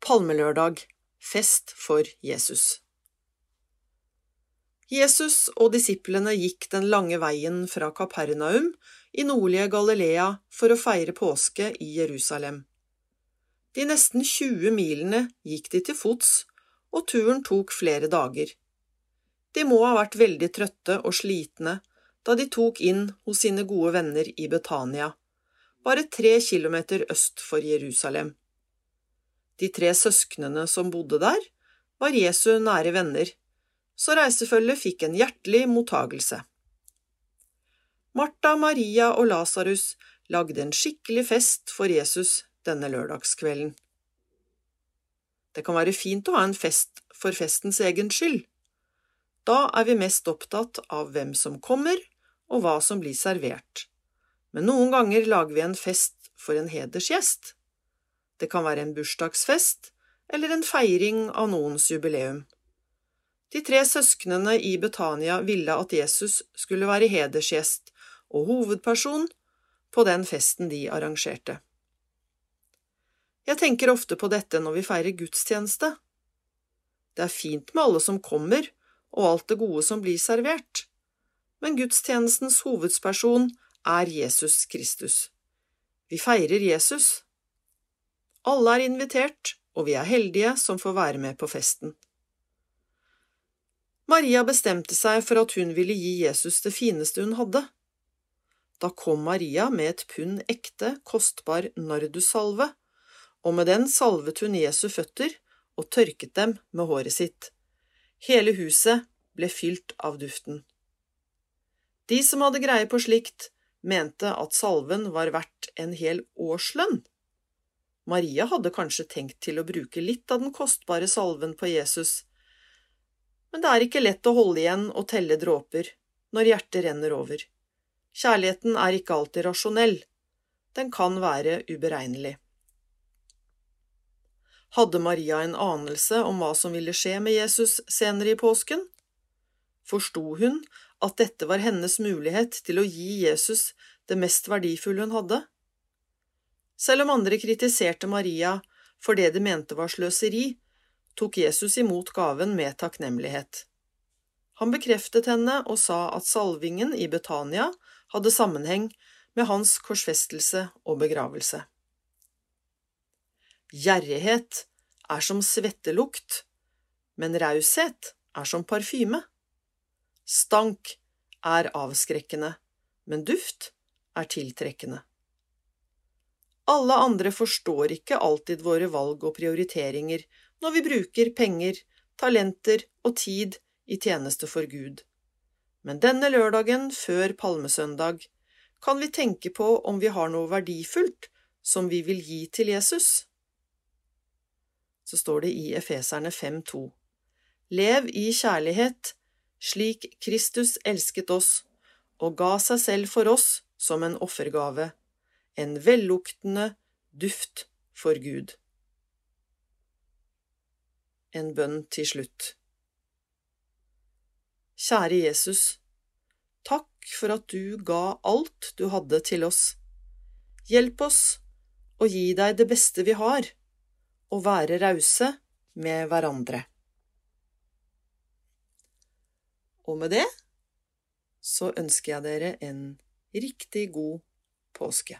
Palmelørdag fest for Jesus Jesus og disiplene gikk den lange veien fra Kapernaum i nordlige Galilea for å feire påske i Jerusalem. De nesten 20 milene gikk de til fots, og turen tok flere dager. De må ha vært veldig trøtte og slitne da de tok inn hos sine gode venner i Betania, bare tre kilometer øst for Jerusalem. De tre søsknene som bodde der, var Jesu nære venner, så reisefølget fikk en hjertelig mottagelse. Martha, Maria og Lasarus lagde en skikkelig fest for Jesus denne lørdagskvelden. Det kan være fint å ha en fest for festens egen skyld. Da er vi mest opptatt av hvem som kommer, og hva som blir servert. Men noen ganger lager vi en fest for en hedersgjest. Det kan være en bursdagsfest eller en feiring av noens jubileum. De tre søsknene i Betania ville at Jesus skulle være hedersgjest og hovedperson på den festen de arrangerte. Jeg tenker ofte på dette når vi feirer gudstjeneste. Det er fint med alle som kommer, og alt det gode som blir servert, men gudstjenestens hovedsperson er Jesus Kristus. Vi feirer Jesus. Alle er invitert, og vi er heldige som får være med på festen. Maria bestemte seg for at hun ville gi Jesus det fineste hun hadde. Da kom Maria med et pund ekte, kostbar nardussalve, og med den salvet hun Jesu føtter og tørket dem med håret sitt. Hele huset ble fylt av duften. De som hadde greie på slikt, mente at salven var verdt en hel årslønn. Maria hadde kanskje tenkt til å bruke litt av den kostbare salven på Jesus, men det er ikke lett å holde igjen og telle dråper når hjertet renner over. Kjærligheten er ikke alltid rasjonell, den kan være uberegnelig. Hadde Maria en anelse om hva som ville skje med Jesus senere i påsken? Forsto hun at dette var hennes mulighet til å gi Jesus det mest verdifulle hun hadde? Selv om andre kritiserte Maria for det de mente var sløseri, tok Jesus imot gaven med takknemlighet. Han bekreftet henne og sa at salvingen i Betania hadde sammenheng med hans korsfestelse og begravelse. Gjerrighet er som svettelukt, men raushet er som parfyme. Stank er avskrekkende, men duft er tiltrekkende. Alle andre forstår ikke alltid våre valg og prioriteringer når vi bruker penger, talenter og tid i tjeneste for Gud. Men denne lørdagen før palmesøndag kan vi tenke på om vi har noe verdifullt som vi vil gi til Jesus. Så står det i Efeserne 5,2. Lev i kjærlighet, slik Kristus elsket oss og ga seg selv for oss som en offergave, en velluktende duft for Gud en bønn til slutt. Kjære Jesus, takk for at du ga alt du hadde til oss. Hjelp oss å gi deg det beste vi har, og være rause med hverandre. Og med det så ønsker jeg dere en riktig god påske.